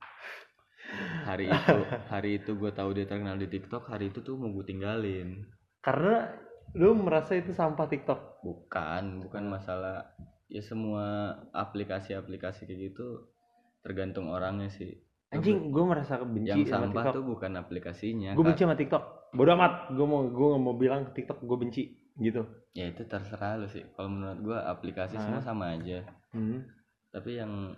A: hari itu hari itu gue tahu dia terkenal di TikTok hari itu tuh mau gue tinggalin.
B: Karena lu merasa itu sampah TikTok?
A: Bukan bukan masalah. Ya semua aplikasi-aplikasi kayak gitu tergantung orangnya sih.
B: Anjing gue merasa benci
A: yang
B: sama
A: sampah
B: TikTok.
A: tuh bukan aplikasinya
B: gue benci sama TikTok. Bodoh amat gue mau gue nggak mau bilang ke TikTok gue benci gitu.
A: Ya itu terserah lu sih. Kalau menurut gua aplikasi
B: Hah?
A: semua sama aja.
B: Hmm.
A: tapi yang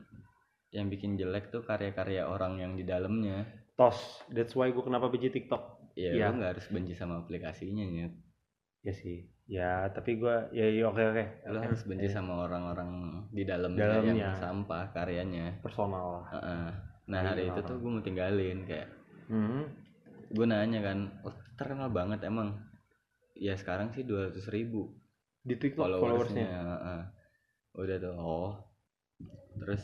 A: yang bikin jelek tuh karya-karya orang yang di dalamnya
B: tos that's why gue kenapa benci TikTok
A: ya
B: Iya.
A: lu nggak harus benci sama aplikasinya ya
B: ya sih ya tapi gue ya ya, oke oke
A: lu
B: Oke.
A: harus benci
B: Eh,
A: sama orang-orang di dalamnya,
B: Dalamnya.
A: yang sampah karyanya
B: personal lah
A: Heeh. nah
B: Iya,
A: hari itu
B: orang.
A: tuh gue mau tinggalin kayak
B: hmm.
A: gue nanya kan oh terkenal banget emang ya sekarang sih 200 ribu
B: di TikTok
A: followersnya
B: followersnya
A: heeh. udah tuh oh terus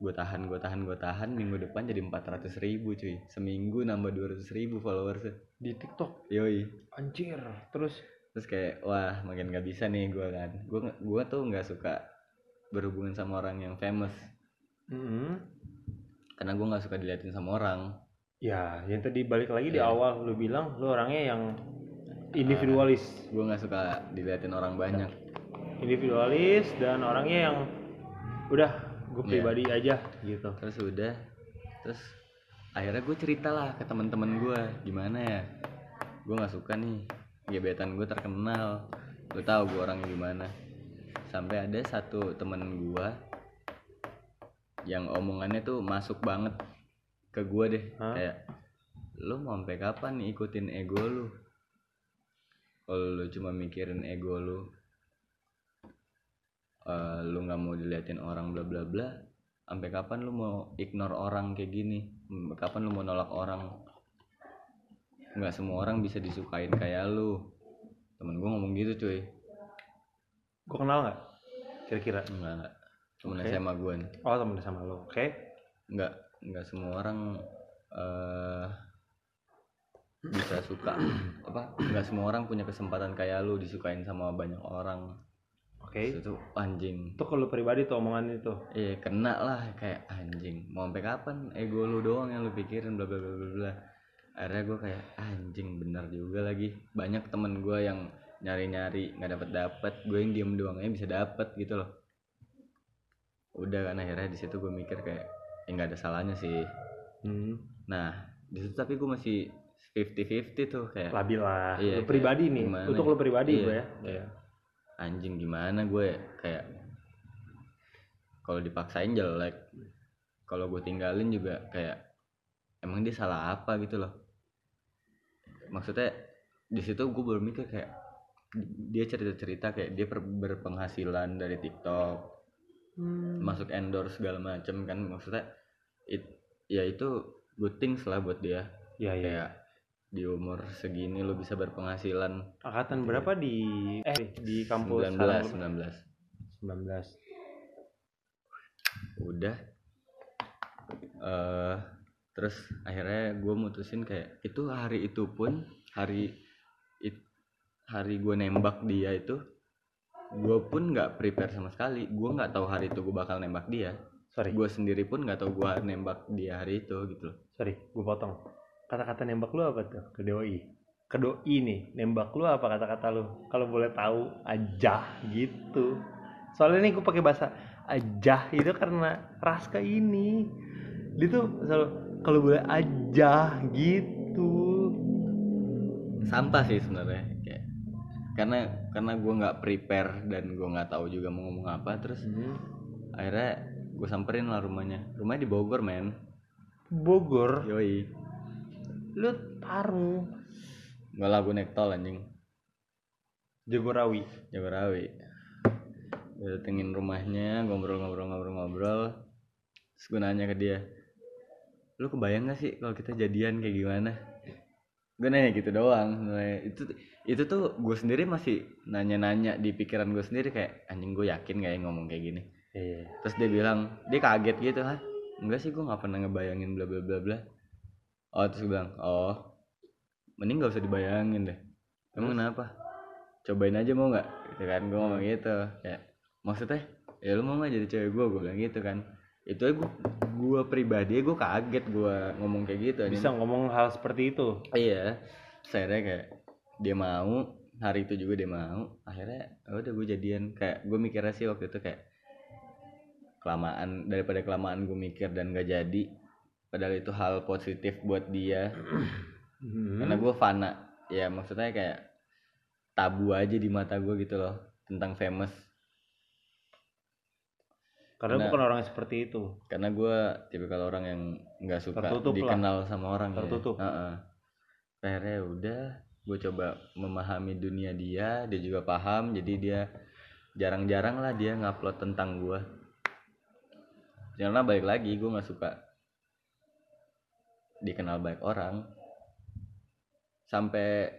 A: gue tahan gue tahan gue tahan minggu depan jadi 400 ribu cuy. Seminggu nambah 200 ribu followersnya
B: di TikTok?
A: Yoi.
B: Anjir terus?
A: Terus kayak wah makin nggak bisa nih gue kan. Gue gue tuh nggak suka berhubungan sama orang yang famous.
B: Hmm.
A: karena gue nggak suka diliatin sama orang.
B: Ya yang tadi balik lagi di
A: Iya.
B: awal lu bilang lu orangnya yang individualis.
A: gue nggak suka diliatin orang banyak.
B: Individualis dan orangnya yang udah gue
A: Iya.
B: pribadi aja gitu.
A: Terus udah terus akhirnya gue cerita lah ke teman-teman gue gimana ya? Gue nggak suka nih gebetan gue terkenal. Lu tahu gue orangnya gimana sampai ada satu temen gue yang omongannya tuh masuk banget ke gue deh
B: Hah?
A: kayak lu mau sampai kapan nih ikutin ego lu? Kalau lu cuma mikirin ego lu eh, lu nggak mau diliatin orang bla bla bla sampai kapan lu mau ignore orang kayak gini? Hmm, kapan lu mau nolak orang? Nggak semua orang bisa disukain kayak lu. Temen gue ngomong gitu cuy.
B: Gue kenal nggak? Kira-kira?
A: Enggak enggak temen
B: Oke.
A: SMA gue nih.
B: Oh temen sama lo oke.
A: Nggak nggak semua orang eh bisa suka. Apa? Nggak semua orang punya kesempatan kayak lu disukain sama banyak orang
B: oke.
A: Itu tuh anjing.
B: Itu kalau pribadi tuh omongan itu
A: iya kena lah kayak anjing mau sampai kapan ego lu doang yang lu pikirin? Bla bla bla bla bla. Akhirnya gue kayak anjing bener juga lagi. Banyak temen gue yang nyari nyari nggak dapet dapet gue yang diem doang aja bisa dapet gitu loh. Udah kan akhirnya di situ gue mikir kayak ya nggak ada salahnya sih.
B: Hmm.
A: Nah, di situ tapi gue masih 50-50 tuh kayak
B: labil lah.
A: Iya,
B: Lu pribadi nih. untuk
A: ya?
B: lo pribadi
A: Iya,
B: gue ya.
A: Iya. Anjing gimana gue kayak kalau dipaksain jelek. Kalau gue tinggalin juga kayak emang dia salah apa gitu loh. Maksudnya di situ gue baru mikir kayak dia cerita-cerita kayak dia berpenghasilan dari TikTok,
B: Hmm.
A: masuk endorse segala macem kan maksudnya it, ya itu good things lah buat dia
B: iya.
A: kayak di umur segini lu bisa berpenghasilan.
B: Angkatan berapa di eh di kampus
A: 19
B: sekarang
A: 19
B: lu? 19.
A: udah. Eh terus akhirnya gue mutusin kayak itu hari itu pun hari it- hari gue nembak dia itu gue pun nggak prepare sama sekali. Gue nggak tahu hari itu gue bakal nembak dia.
B: Sorry,
A: gue sendiri pun nggak tahu gue nembak dia hari itu gitu loh.
B: Sorry, gue potong. Kata-kata nembak lu apa tuh? Ke doi. Ke doi nih, nembak lu apa kata-kata lu? Kalau boleh tahu aja gitu. Soalnya nih gue pakai bahasa aja itu karena Raska ini. Dia tuh selalu kalau boleh aja gitu.
A: sampah sih sebenarnya kayak karena karena gue nggak prepare dan gue nggak tahu juga mau ngomong apa terus
B: Hmm.
A: akhirnya gue samperin lah rumahnya rumahnya di Bogor men
B: Bogor,
A: yoi
B: lu Parung,
A: nggak lah gue naik tol anjing.
B: Jagorawi.
A: Jagorawi. Gue datengin rumahnya ngobrol-ngobrol-ngobrol-ngobrol terus gue nanya ke dia lu kebayang gak sih kalau kita jadian kayak gimana? Gue nanya gitu doang. Itu itu tuh gue sendiri masih nanya-nanya di pikiran gue sendiri kayak anjing gue yakin gak ya ngomong kayak gini?
B: Iya.
A: terus dia bilang dia kaget gitu ha enggak sih gue nggak pernah ngebayangin bla bla bla bla oh terus gue bilang oh mending gak usah dibayangin deh. Emang kenapa? Cobain aja mau nggak? Gitu kan gue ngomong gitu. Ya maksudnya ya lu mau nggak jadi cewek gue gue bilang gitu kan. Itu gue gue pribadi gue kaget gue ngomong kayak gitu.
B: Bisa ngomong hal seperti itu.
A: iya. Saya kayak dia mau hari itu juga dia mau. Akhirnya ya udah gue jadian. Kayak gue mikirnya sih waktu itu kayak kelamaan daripada kelamaan gue mikir dan gak jadi padahal itu hal positif buat dia
B: Hmm.
A: karena gue fana ya maksudnya kayak tabu aja di mata gue gitu loh tentang famous
B: Karena
A: Karena-
B: bukan orang seperti itu.
A: karena gue tipikal orang yang nggak suka
B: Tertutup lah.
A: dikenal sama orang
B: Tertutup.
A: ya. Heeh. akhirnya udah gue coba memahami dunia dia dia juga paham jadi dia jarang-jarang lah dia ngupload tentang gue karena balik lagi gue nggak suka dikenal baik orang. Sampai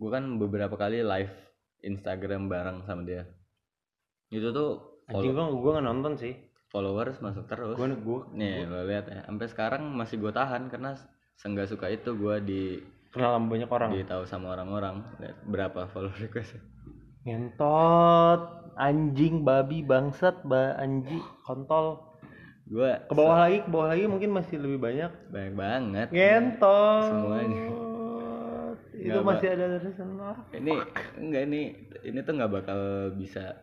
A: gue kan beberapa kali live Instagram bareng sama dia. Itu tuh
B: Anjing gua gua nggak nonton sih.
A: followers masuk terus.
B: Gua gua
A: nih lo lihat ya. Sampai sekarang masih gue tahan karena seenggak suka itu gue di
B: kenal sama banyak orang.
A: ditahu sama orang-orang. Berapa follow request
B: Ngentot, anjing, babi, bangsat, ba anji, kontol.
A: Gue
B: Ke bawah lagi, ke bawah lagi mungkin masih lebih banyak.
A: banyak banget
B: Ngentot.
A: Semuanya.
B: Itu
A: Nggak,
B: masih ada dari sana.
A: ini enggak ini ini tuh nggak bakal bisa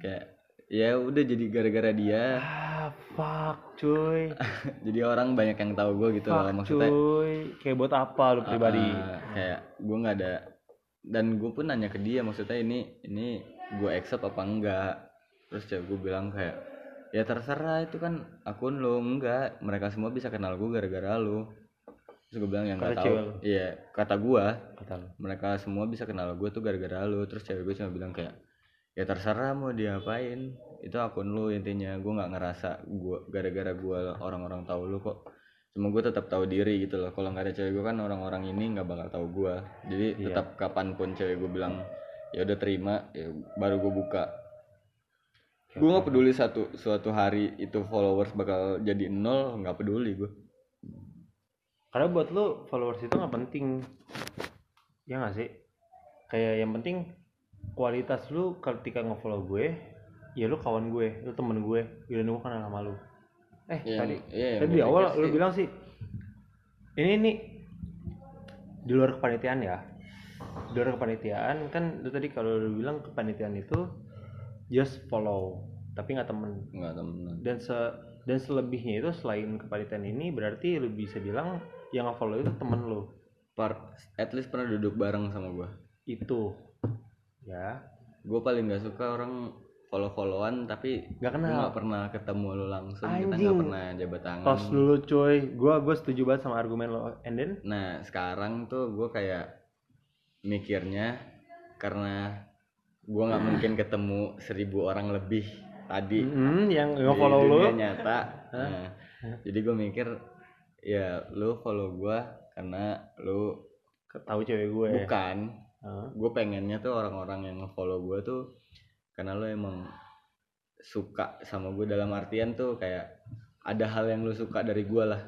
A: kayak ya udah jadi gara-gara dia
B: Ah, fuck, cuy.
A: jadi orang banyak yang tahu gue gitu loh
B: Fuck,
A: maksudnya
B: cuy. Kayak buat apa lu pribadi?
A: Ah, kayak gue nggak ada dan gue pun nanya ke dia maksudnya ini ini gue accept apa enggak terus cewek gue bilang kayak ya terserah itu kan akun lu enggak. Mereka semua bisa kenal gue gara-gara lu. Terus gue bilang yang nggak
B: Kata
A: tahu.
B: Cewek
A: iya kata gua
B: kata
A: mereka semua bisa kenal gue tuh gara-gara lu. Terus cewek gue cuma bilang kayak ya terserah mau diapain. Itu akun lu intinya. Gue nggak ngerasa gua gara-gara gua orang-orang tahu lu kok. Cuma gue tetap tahu diri gitu loh. Kalau nggak ada cewek gue kan orang-orang ini nggak bakal tahu gua. Jadi
B: Iya.
A: tetap kapan pun cewek gue bilang ya udah terima ya baru gue buka gue nggak peduli satu suatu hari itu followers bakal jadi nol nggak peduli gue
B: karena buat lu followers itu nggak penting. Ya nggak sih? Kayak yang penting kualitas lu ketika nge-follow gue ya lu kawan gue lu temen gue dan gue kenal sama lu. Eh
A: Yang-
B: tadi
A: iya, yang
B: tadi di awal lu
A: sih-
B: bilang sih ini nih di luar kepanitiaan ya. Di luar kepanitiaan kan lu tadi kalau lu bilang kepanitiaan itu just follow tapi nggak temen.
A: Nggak temenan.
B: Dan se dan selebihnya itu selain kepanitiaan ini berarti lu bisa bilang yang nge-follow itu temen lu.
A: Par- at least pernah duduk bareng sama gue
B: itu. Ya.
A: Gue paling nggak suka orang follow followan tapi
B: Nggak kenal.
A: nggak pernah ketemu lu langsung. Kita
B: Anjing.
A: nggak pernah jabat tangan
B: tos dulu coy gua gua setuju banget sama argumen lo and then?
A: Nah sekarang tuh gue kayak mikirnya karena gue nggak mungkin ketemu seribu orang lebih tadi
B: mm, yang
A: di
B: nge-follow lu.
A: nyata. Nah, jadi gue mikir ya lu follow gue karena lu
B: tahu cewek gue
A: bukan.
B: Hah?
A: gue pengennya tuh orang-orang yang nge-follow gue tuh karena lo emang suka sama gue dalam artian tuh kayak ada hal yang lo suka dari gue lah.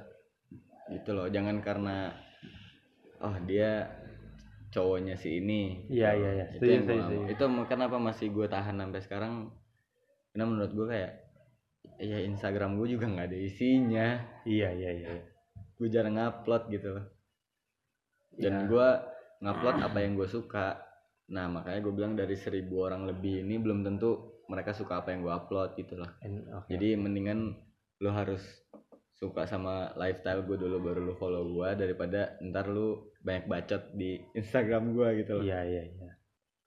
A: Gitu loh jangan karena oh dia cowoknya si ini
B: Iya, iya, iya.
A: itu yang
B: setuju,
A: nggak mau. itu kenapa masih gue tahan sampai sekarang karena menurut gue kayak ya Instagram gue juga nggak ada isinya
B: iya iya iya
A: gue jarang ngupload gitu loh dan
B: Ya.
A: gue ngupload apa yang gue suka nah makanya gue bilang dari seribu orang lebih ini belum tentu mereka suka apa yang gue upload gitu loh
B: And- oke.
A: jadi mendingan lo harus suka sama lifestyle gue dulu baru lo follow gue daripada ntar lu banyak bacot di Instagram gue gitu loh.
B: Iya iya iya.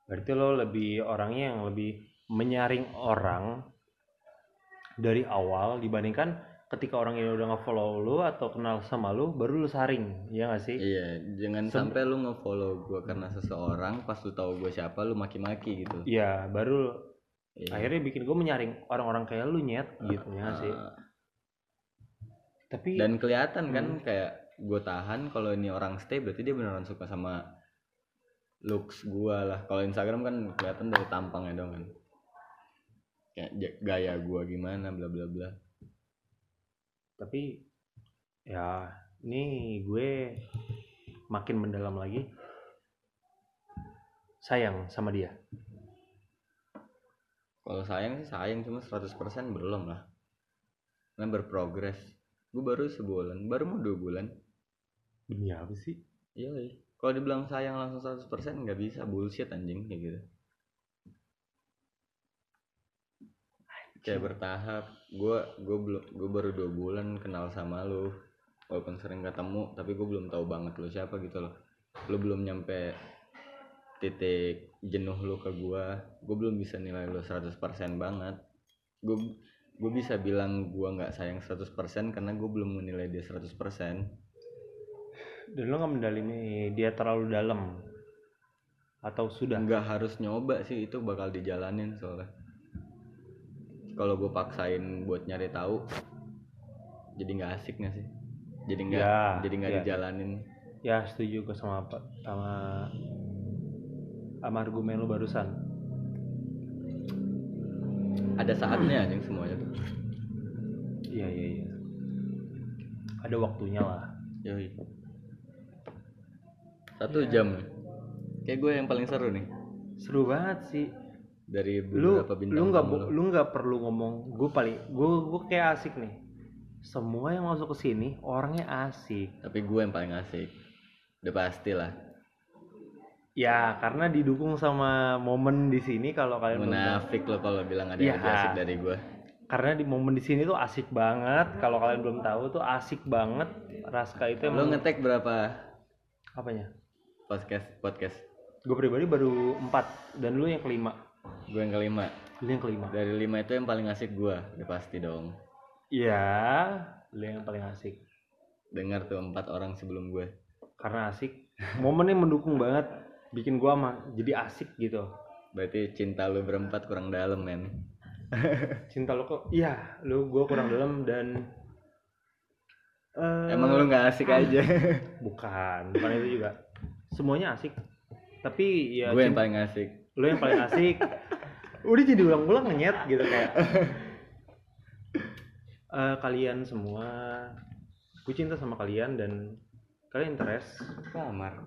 B: Berarti lo lebih orangnya yang lebih menyaring orang dari awal dibandingkan ketika orang ini udah nge-follow lu atau kenal sama lu baru lu saring ya nggak sih?
A: Iya jangan
B: Sem-
A: sampai lu nge-follow gue karena seseorang pas lu tahu gue siapa lu maki-maki gitu.
B: Iya baru
A: Iya.
B: akhirnya bikin gue menyaring orang-orang kayak lu nyet gitu ya nggak sih?
A: Ah,
B: tapi
A: dan kelihatan kan
B: Hmm.
A: kayak gue tahan kalau ini orang stay berarti dia beneran suka sama looks gua lah. Kalau Instagram kan kelihatan dari tampangnya dong kan. Kayak gaya gua gimana bla bla bla.
B: Tapi ya ini gue makin mendalam lagi. Sayang sama dia.
A: Kalau sayang sih sayang cuma 100% belum lah. Kan berprogres. Gue baru sebulan baru mau dua bulan
B: demi apa sih?
A: Iya kalau dibilang sayang langsung 100% nggak bisa. Bullshit anjing kayak gitu. Kayak bertahap. Gue gue belum gue baru dua bulan kenal sama lu. Walaupun sering ketemu tapi gue belum tahu banget lu siapa gitu loh. Lu belum nyampe titik jenuh lu ke gue gue belum bisa nilai lu 100% banget. Gue gue bisa bilang gue nggak sayang 100% karena gue belum menilai dia 100%
B: dan lo nggak mendalimi dia terlalu dalam? Atau sudah?
A: Nggak harus nyoba sih itu bakal dijalanin soalnya. Kalau gue paksain buat nyari tahu jadi nggak asik nggak sih? Jadi nggak
B: Ya,
A: jadi nggak
B: ya.
A: dijalanin.
B: Ya setuju gue sama apa sama sama argumen lo barusan.
A: Ada saatnya anjing semuanya tuh.
B: Iya iya iya. Ada waktunya lah.
A: Yoi. Satu jam. Nih kayak gue yang paling seru nih.
B: Seru banget sih.
A: Dari
B: lu
A: beberapa bintang
B: lu nggak lu. nggak perlu ngomong. Gue paling gue gue kayak asik nih. Semua yang masuk ke sini orangnya asik.
A: Tapi gue yang paling asik. Udah pasti lah.
B: Ya karena didukung sama momen di sini kalau kalian
A: munafik lo kalau bilang ada
B: Ya.
A: yang lebih asik dari gue.
B: Karena di momen di sini tuh asik banget. Kalau kalian belum tahu tuh asik banget. Raska itu
A: lo
B: emang
A: ngetek berapa?
B: Apanya
A: podcast podcast.
B: Gue pribadi baru empat dan lu yang kelima.
A: Gue yang kelima.
B: Lu yang kelima.
A: Dari lima itu yang paling asik gua ya pasti dong.
B: Iya lu yang paling asik.
A: Dengar tuh empat orang sebelum gue
B: karena asik. Momennya mendukung banget bikin gua mah jadi asik gitu.
A: Berarti cinta lu berempat kurang dalam men.
B: Cinta lu kok iya lu gua kurang dalam dan eh,
A: emang lu nggak asik aja.
B: Bukan bukan itu juga semuanya asik. Tapi ya
A: gue yang paling asik.
B: Lu yang paling asik. Udah jadi ulang-ulang ngenyet gitu kayak. Eh, kalian semua gue cinta sama kalian dan kalian interest.
A: Kamar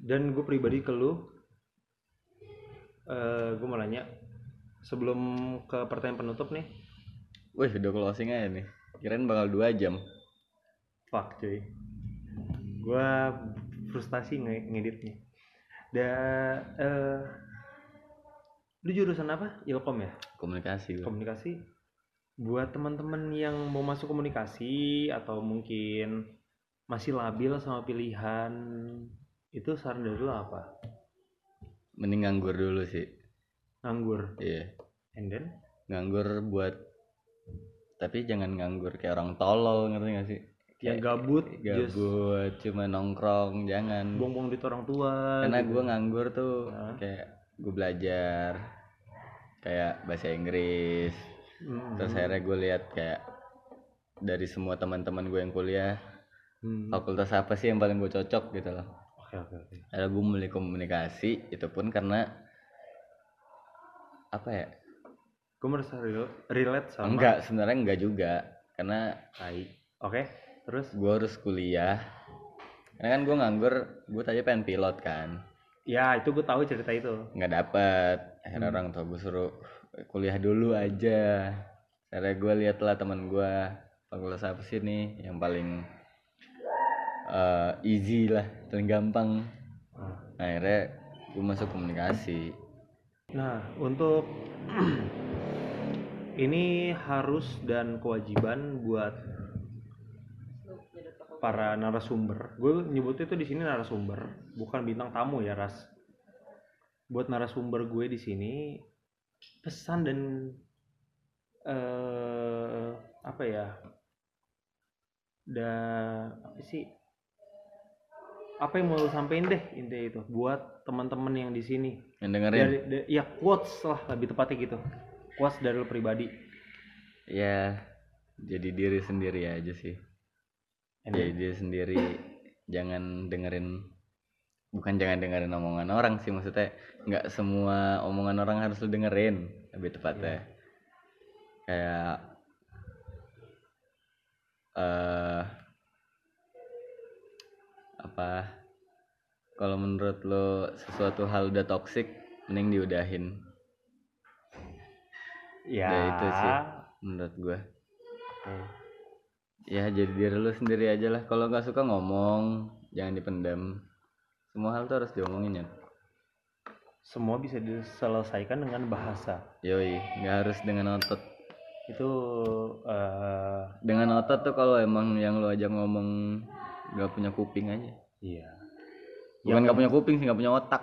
B: dan gue pribadi ke lu. Eh gue mau nanya sebelum ke pertanyaan penutup nih.
A: Wih udah closing aja nih. Kirain bakal dua jam.
B: Fuck cuy. Gue frustasi nge ngeditnya. Dan eh lu jurusan apa? Ilkom ya?
A: Komunikasi gua.
B: komunikasi. Buat teman-teman yang mau masuk komunikasi atau mungkin masih labil sama pilihan itu saran dari lu apa?
A: Mending nganggur dulu sih.
B: Nganggur?
A: Iya.
B: And then?
A: Nganggur buat tapi jangan nganggur kayak orang tolol ngerti gak sih
B: yang
A: Kayak
B: gabut just
A: gabut cuma nongkrong jangan
B: buang-buang duit orang tua
A: karena
B: gitu.
A: gue nganggur tuh
B: Hah?
A: kayak gue belajar kayak bahasa Inggris
B: Hmm.
A: terus akhirnya gue lihat kayak dari semua teman-teman gue yang kuliah
B: Hmm.
A: fakultas apa sih yang paling gue cocok gitu loh
B: oke oke oke
A: akhirnya gue memilih komunikasi itu pun karena apa ya
B: gue merasa rel- relate sama
A: enggak sebenarnya enggak juga karena
B: tai oke terus?
A: Gue harus kuliah. Karena kan gue nganggur gue tadi pengen pilot kan.
B: Ya itu gue tahu cerita itu.
A: Nggak dapet. Akhirnya orang tua gue suruh kuliah dulu aja. Akhirnya gue liat lah teman gue fakultas apa sih nih? Yang paling eh, easy lah paling gampang.
B: Ah.
A: Nah, akhirnya gue masuk komunikasi.
B: Nah, untuk ini harus dan kewajiban buat para narasumber. Gue nyebutnya itu di sini narasumber, bukan bintang tamu ya, Ras. Buat narasumber gue di sini pesan dan eh apa ya? Dan apa sih? Apa yang mau lu sampein deh intinya itu buat teman-teman yang di sini
A: yang dengerin
B: dari, da- ya quotes lah lebih tepatnya gitu quotes dari lo pribadi
A: ya jadi diri sendiri aja sih jadi diri sendiri jangan dengerin bukan jangan dengerin omongan orang sih maksudnya nggak semua omongan orang harus lu dengerin lebih tepatnya. Kayak eh apa kalau menurut lo sesuatu hal udah toksik mending diudahin.
B: Ya,
A: ya itu sih menurut gua.
B: Oke.
A: Ya jadi diri lu sendiri aja lah. Kalau nggak suka ngomong. Jangan dipendam. Semua hal tuh harus diomongin ya
B: semua bisa diselesaikan dengan bahasa.
A: Yoi nggak harus dengan otot.
B: Itu eh
A: dengan otot tuh kalau emang yang lu ajak ngomong nggak punya kuping aja.
B: Iya.
A: Bukan nggak punya kuping sih nggak punya otak.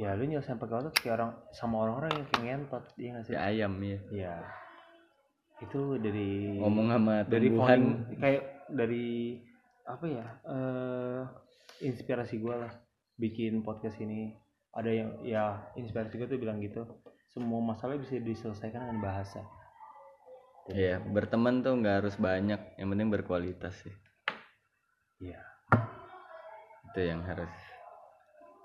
B: Ya lu nyelesain pakai otot kayak orang sama orang-orang yang kayak ngentot iya nggak sih?
A: Si ayam ya
B: iya itu dari
A: ngomong sama
B: dari
A: tumbuhan
B: founding- kayak dari apa ya eh inspirasi gue lah bikin podcast ini ada yang ya inspirasi gue tuh bilang gitu semua masalah bisa diselesaikan dengan bahasa
A: Iya, berteman tuh nggak harus banyak, yang penting berkualitas sih.
B: iya
A: Itu yang harus.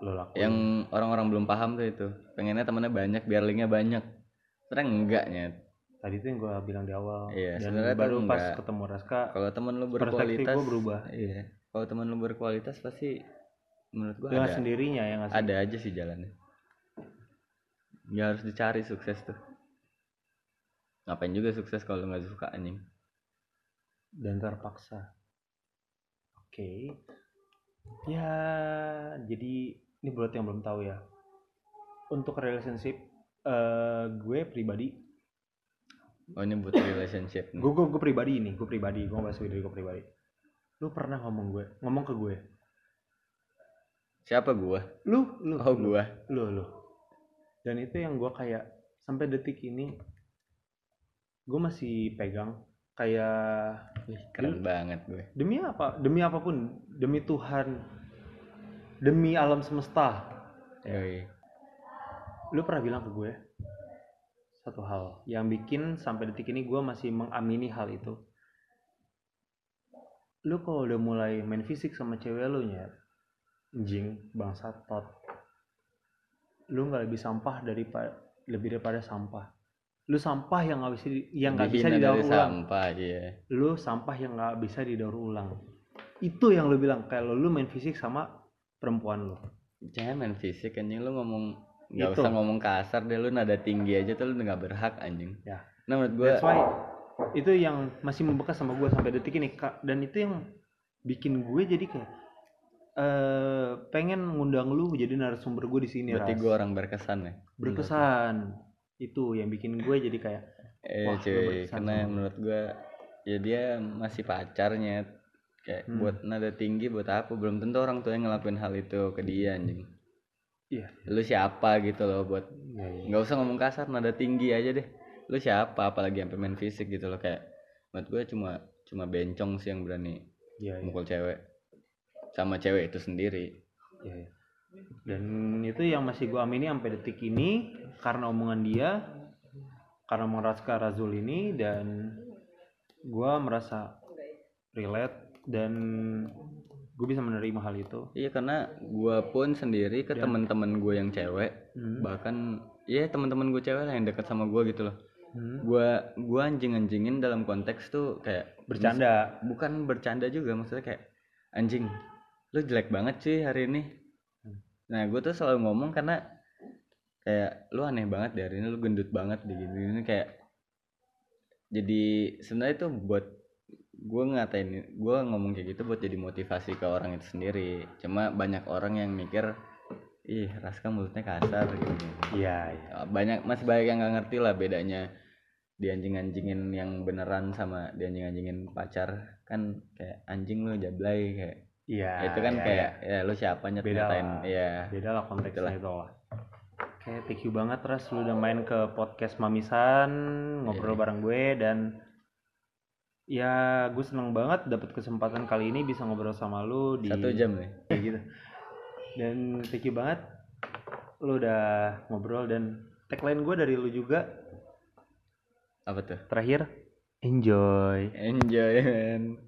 B: lo lakuin
A: Yang orang-orang belum paham tuh itu. Pengennya temennya banyak, biar linknya banyak. Sebenarnya enggaknya.
B: Tadi tuh yang gue bilang di awal
A: Iya,
B: dan baru pas
A: enggak.
B: ketemu Raska
A: Kalau temen lu berkualitas,
B: gue berubah
A: iya. Kalau temen lu berkualitas pasti menurut gua
B: dengan
A: ada,
B: sendirinya yang ngasih
A: ada aja sih jalannya. Nggak harus dicari sukses tuh. Ngapain juga sukses kalau nggak suka anjing.
B: dan terpaksa. Oke. Ya, jadi ini buat yang belum tahu ya. Untuk relationship eh gue pribadi,
A: Oh ini buat relationship nih.
B: gue gue, gue pribadi ini, gue pribadi, gue bahas dari gue pribadi. Lu pernah ngomong gue, ngomong ke gue.
A: Siapa gua?
B: Lu, lu,
A: Oh
B: lu,
A: gua.
B: lu, lu. dan itu yang gue kayak sampai detik ini gue masih pegang kayak
A: Wih, keren banget gue
B: demi apa demi apa pun demi Tuhan demi alam semesta
A: Yoi.
B: lu pernah bilang ke gue satu hal. Yang bikin sampai detik ini gue masih mengamini hal itu. Lu kalau udah mulai main fisik sama cewek lu nya jing bangsat tot. Lu nggak lebih sampah daripada lebih daripada sampah. Lu sampah yang nggak bisa yang nggak bisa didaur ulang.
A: sampah iya.
B: Lu sampah yang nggak bisa didaur ulang. Itu yang lu bilang kalau lu main fisik sama perempuan lu.
A: Jangan main fisik anjing. Lu ngomong nggak
B: Itu.
A: usah ngomong kasar deh lu nada tinggi aja tuh lu nggak berhak anjing
B: Ya.
A: nah menurut gue
B: That's why itu yang masih membekas sama gue sampai detik ini Kak. dan itu yang bikin gue jadi kayak eh pengen ngundang lu jadi narasumber gue di sini
A: berarti gue orang berkesan ya
B: berkesan itu yang bikin gue jadi kayak
A: eh
B: Wah,
A: cuy karena
B: sama
A: menurut gue ya dia masih pacarnya kayak
B: Hmm.
A: buat nada tinggi buat apa belum tentu orang tua yang ngelakuin hal itu ke dia anjing
B: iya
A: lu siapa gitu loh buat
B: iya, iya.
A: nggak usah ngomong kasar nada tinggi aja deh lu siapa apalagi sampai main fisik gitu loh kayak menurut gue cuma cuma bencong sih yang berani
B: iya, iya.
A: mukul cewek sama cewek itu sendiri
B: Iya, iya. Dan itu yang masih gue amini sampai detik ini karena omongan dia, karena omongan Raska Razul ini dan gue merasa relate dan gue bisa menerima hal itu.
A: iya karena gue pun sendiri ke
B: Dan-
A: teman-teman gue yang cewek
B: Hmm.
A: bahkan ya teman-teman gue cewek lah yang dekat sama gue gitu loh
B: Hmm.
A: gua gua anjing-anjingin dalam konteks tuh kayak
B: Bercanda.
A: bukan bercanda juga maksudnya kayak anjing lu jelek banget sih hari ini
B: Hmm.
A: nah gue tuh selalu ngomong karena kayak lu aneh banget deh hari ini lu gendut banget di gini gini kayak jadi sebenarnya itu buat gue ngatain gue ngomong kayak gitu buat jadi motivasi ke orang itu sendiri cuma banyak orang yang mikir ih Raska mulutnya kasar gitu
B: Iya, iya.
A: banyak masih banyak yang nggak ngerti lah bedanya dianjing-anjingin yang beneran sama dianjing-anjingin pacar kan kayak anjing lu jablay kayak
B: Iya.
A: itu kan
B: iya,
A: kayak ya lu siapanya
B: Beda
A: ngatain ya
B: iya. Beda lah konteksnya itu lah. Oke, thank you banget Ras lu udah main ke podcast Mamisan ngobrol
A: Iya.
B: bareng gue dan ya gue seneng banget dapet kesempatan kali ini bisa ngobrol sama lu di
A: satu jam nih
B: kayak gitu. Dan thank you banget lu udah ngobrol dan tagline gue dari lu juga
A: apa tuh?
B: terakhir enjoy.
A: Enjoy man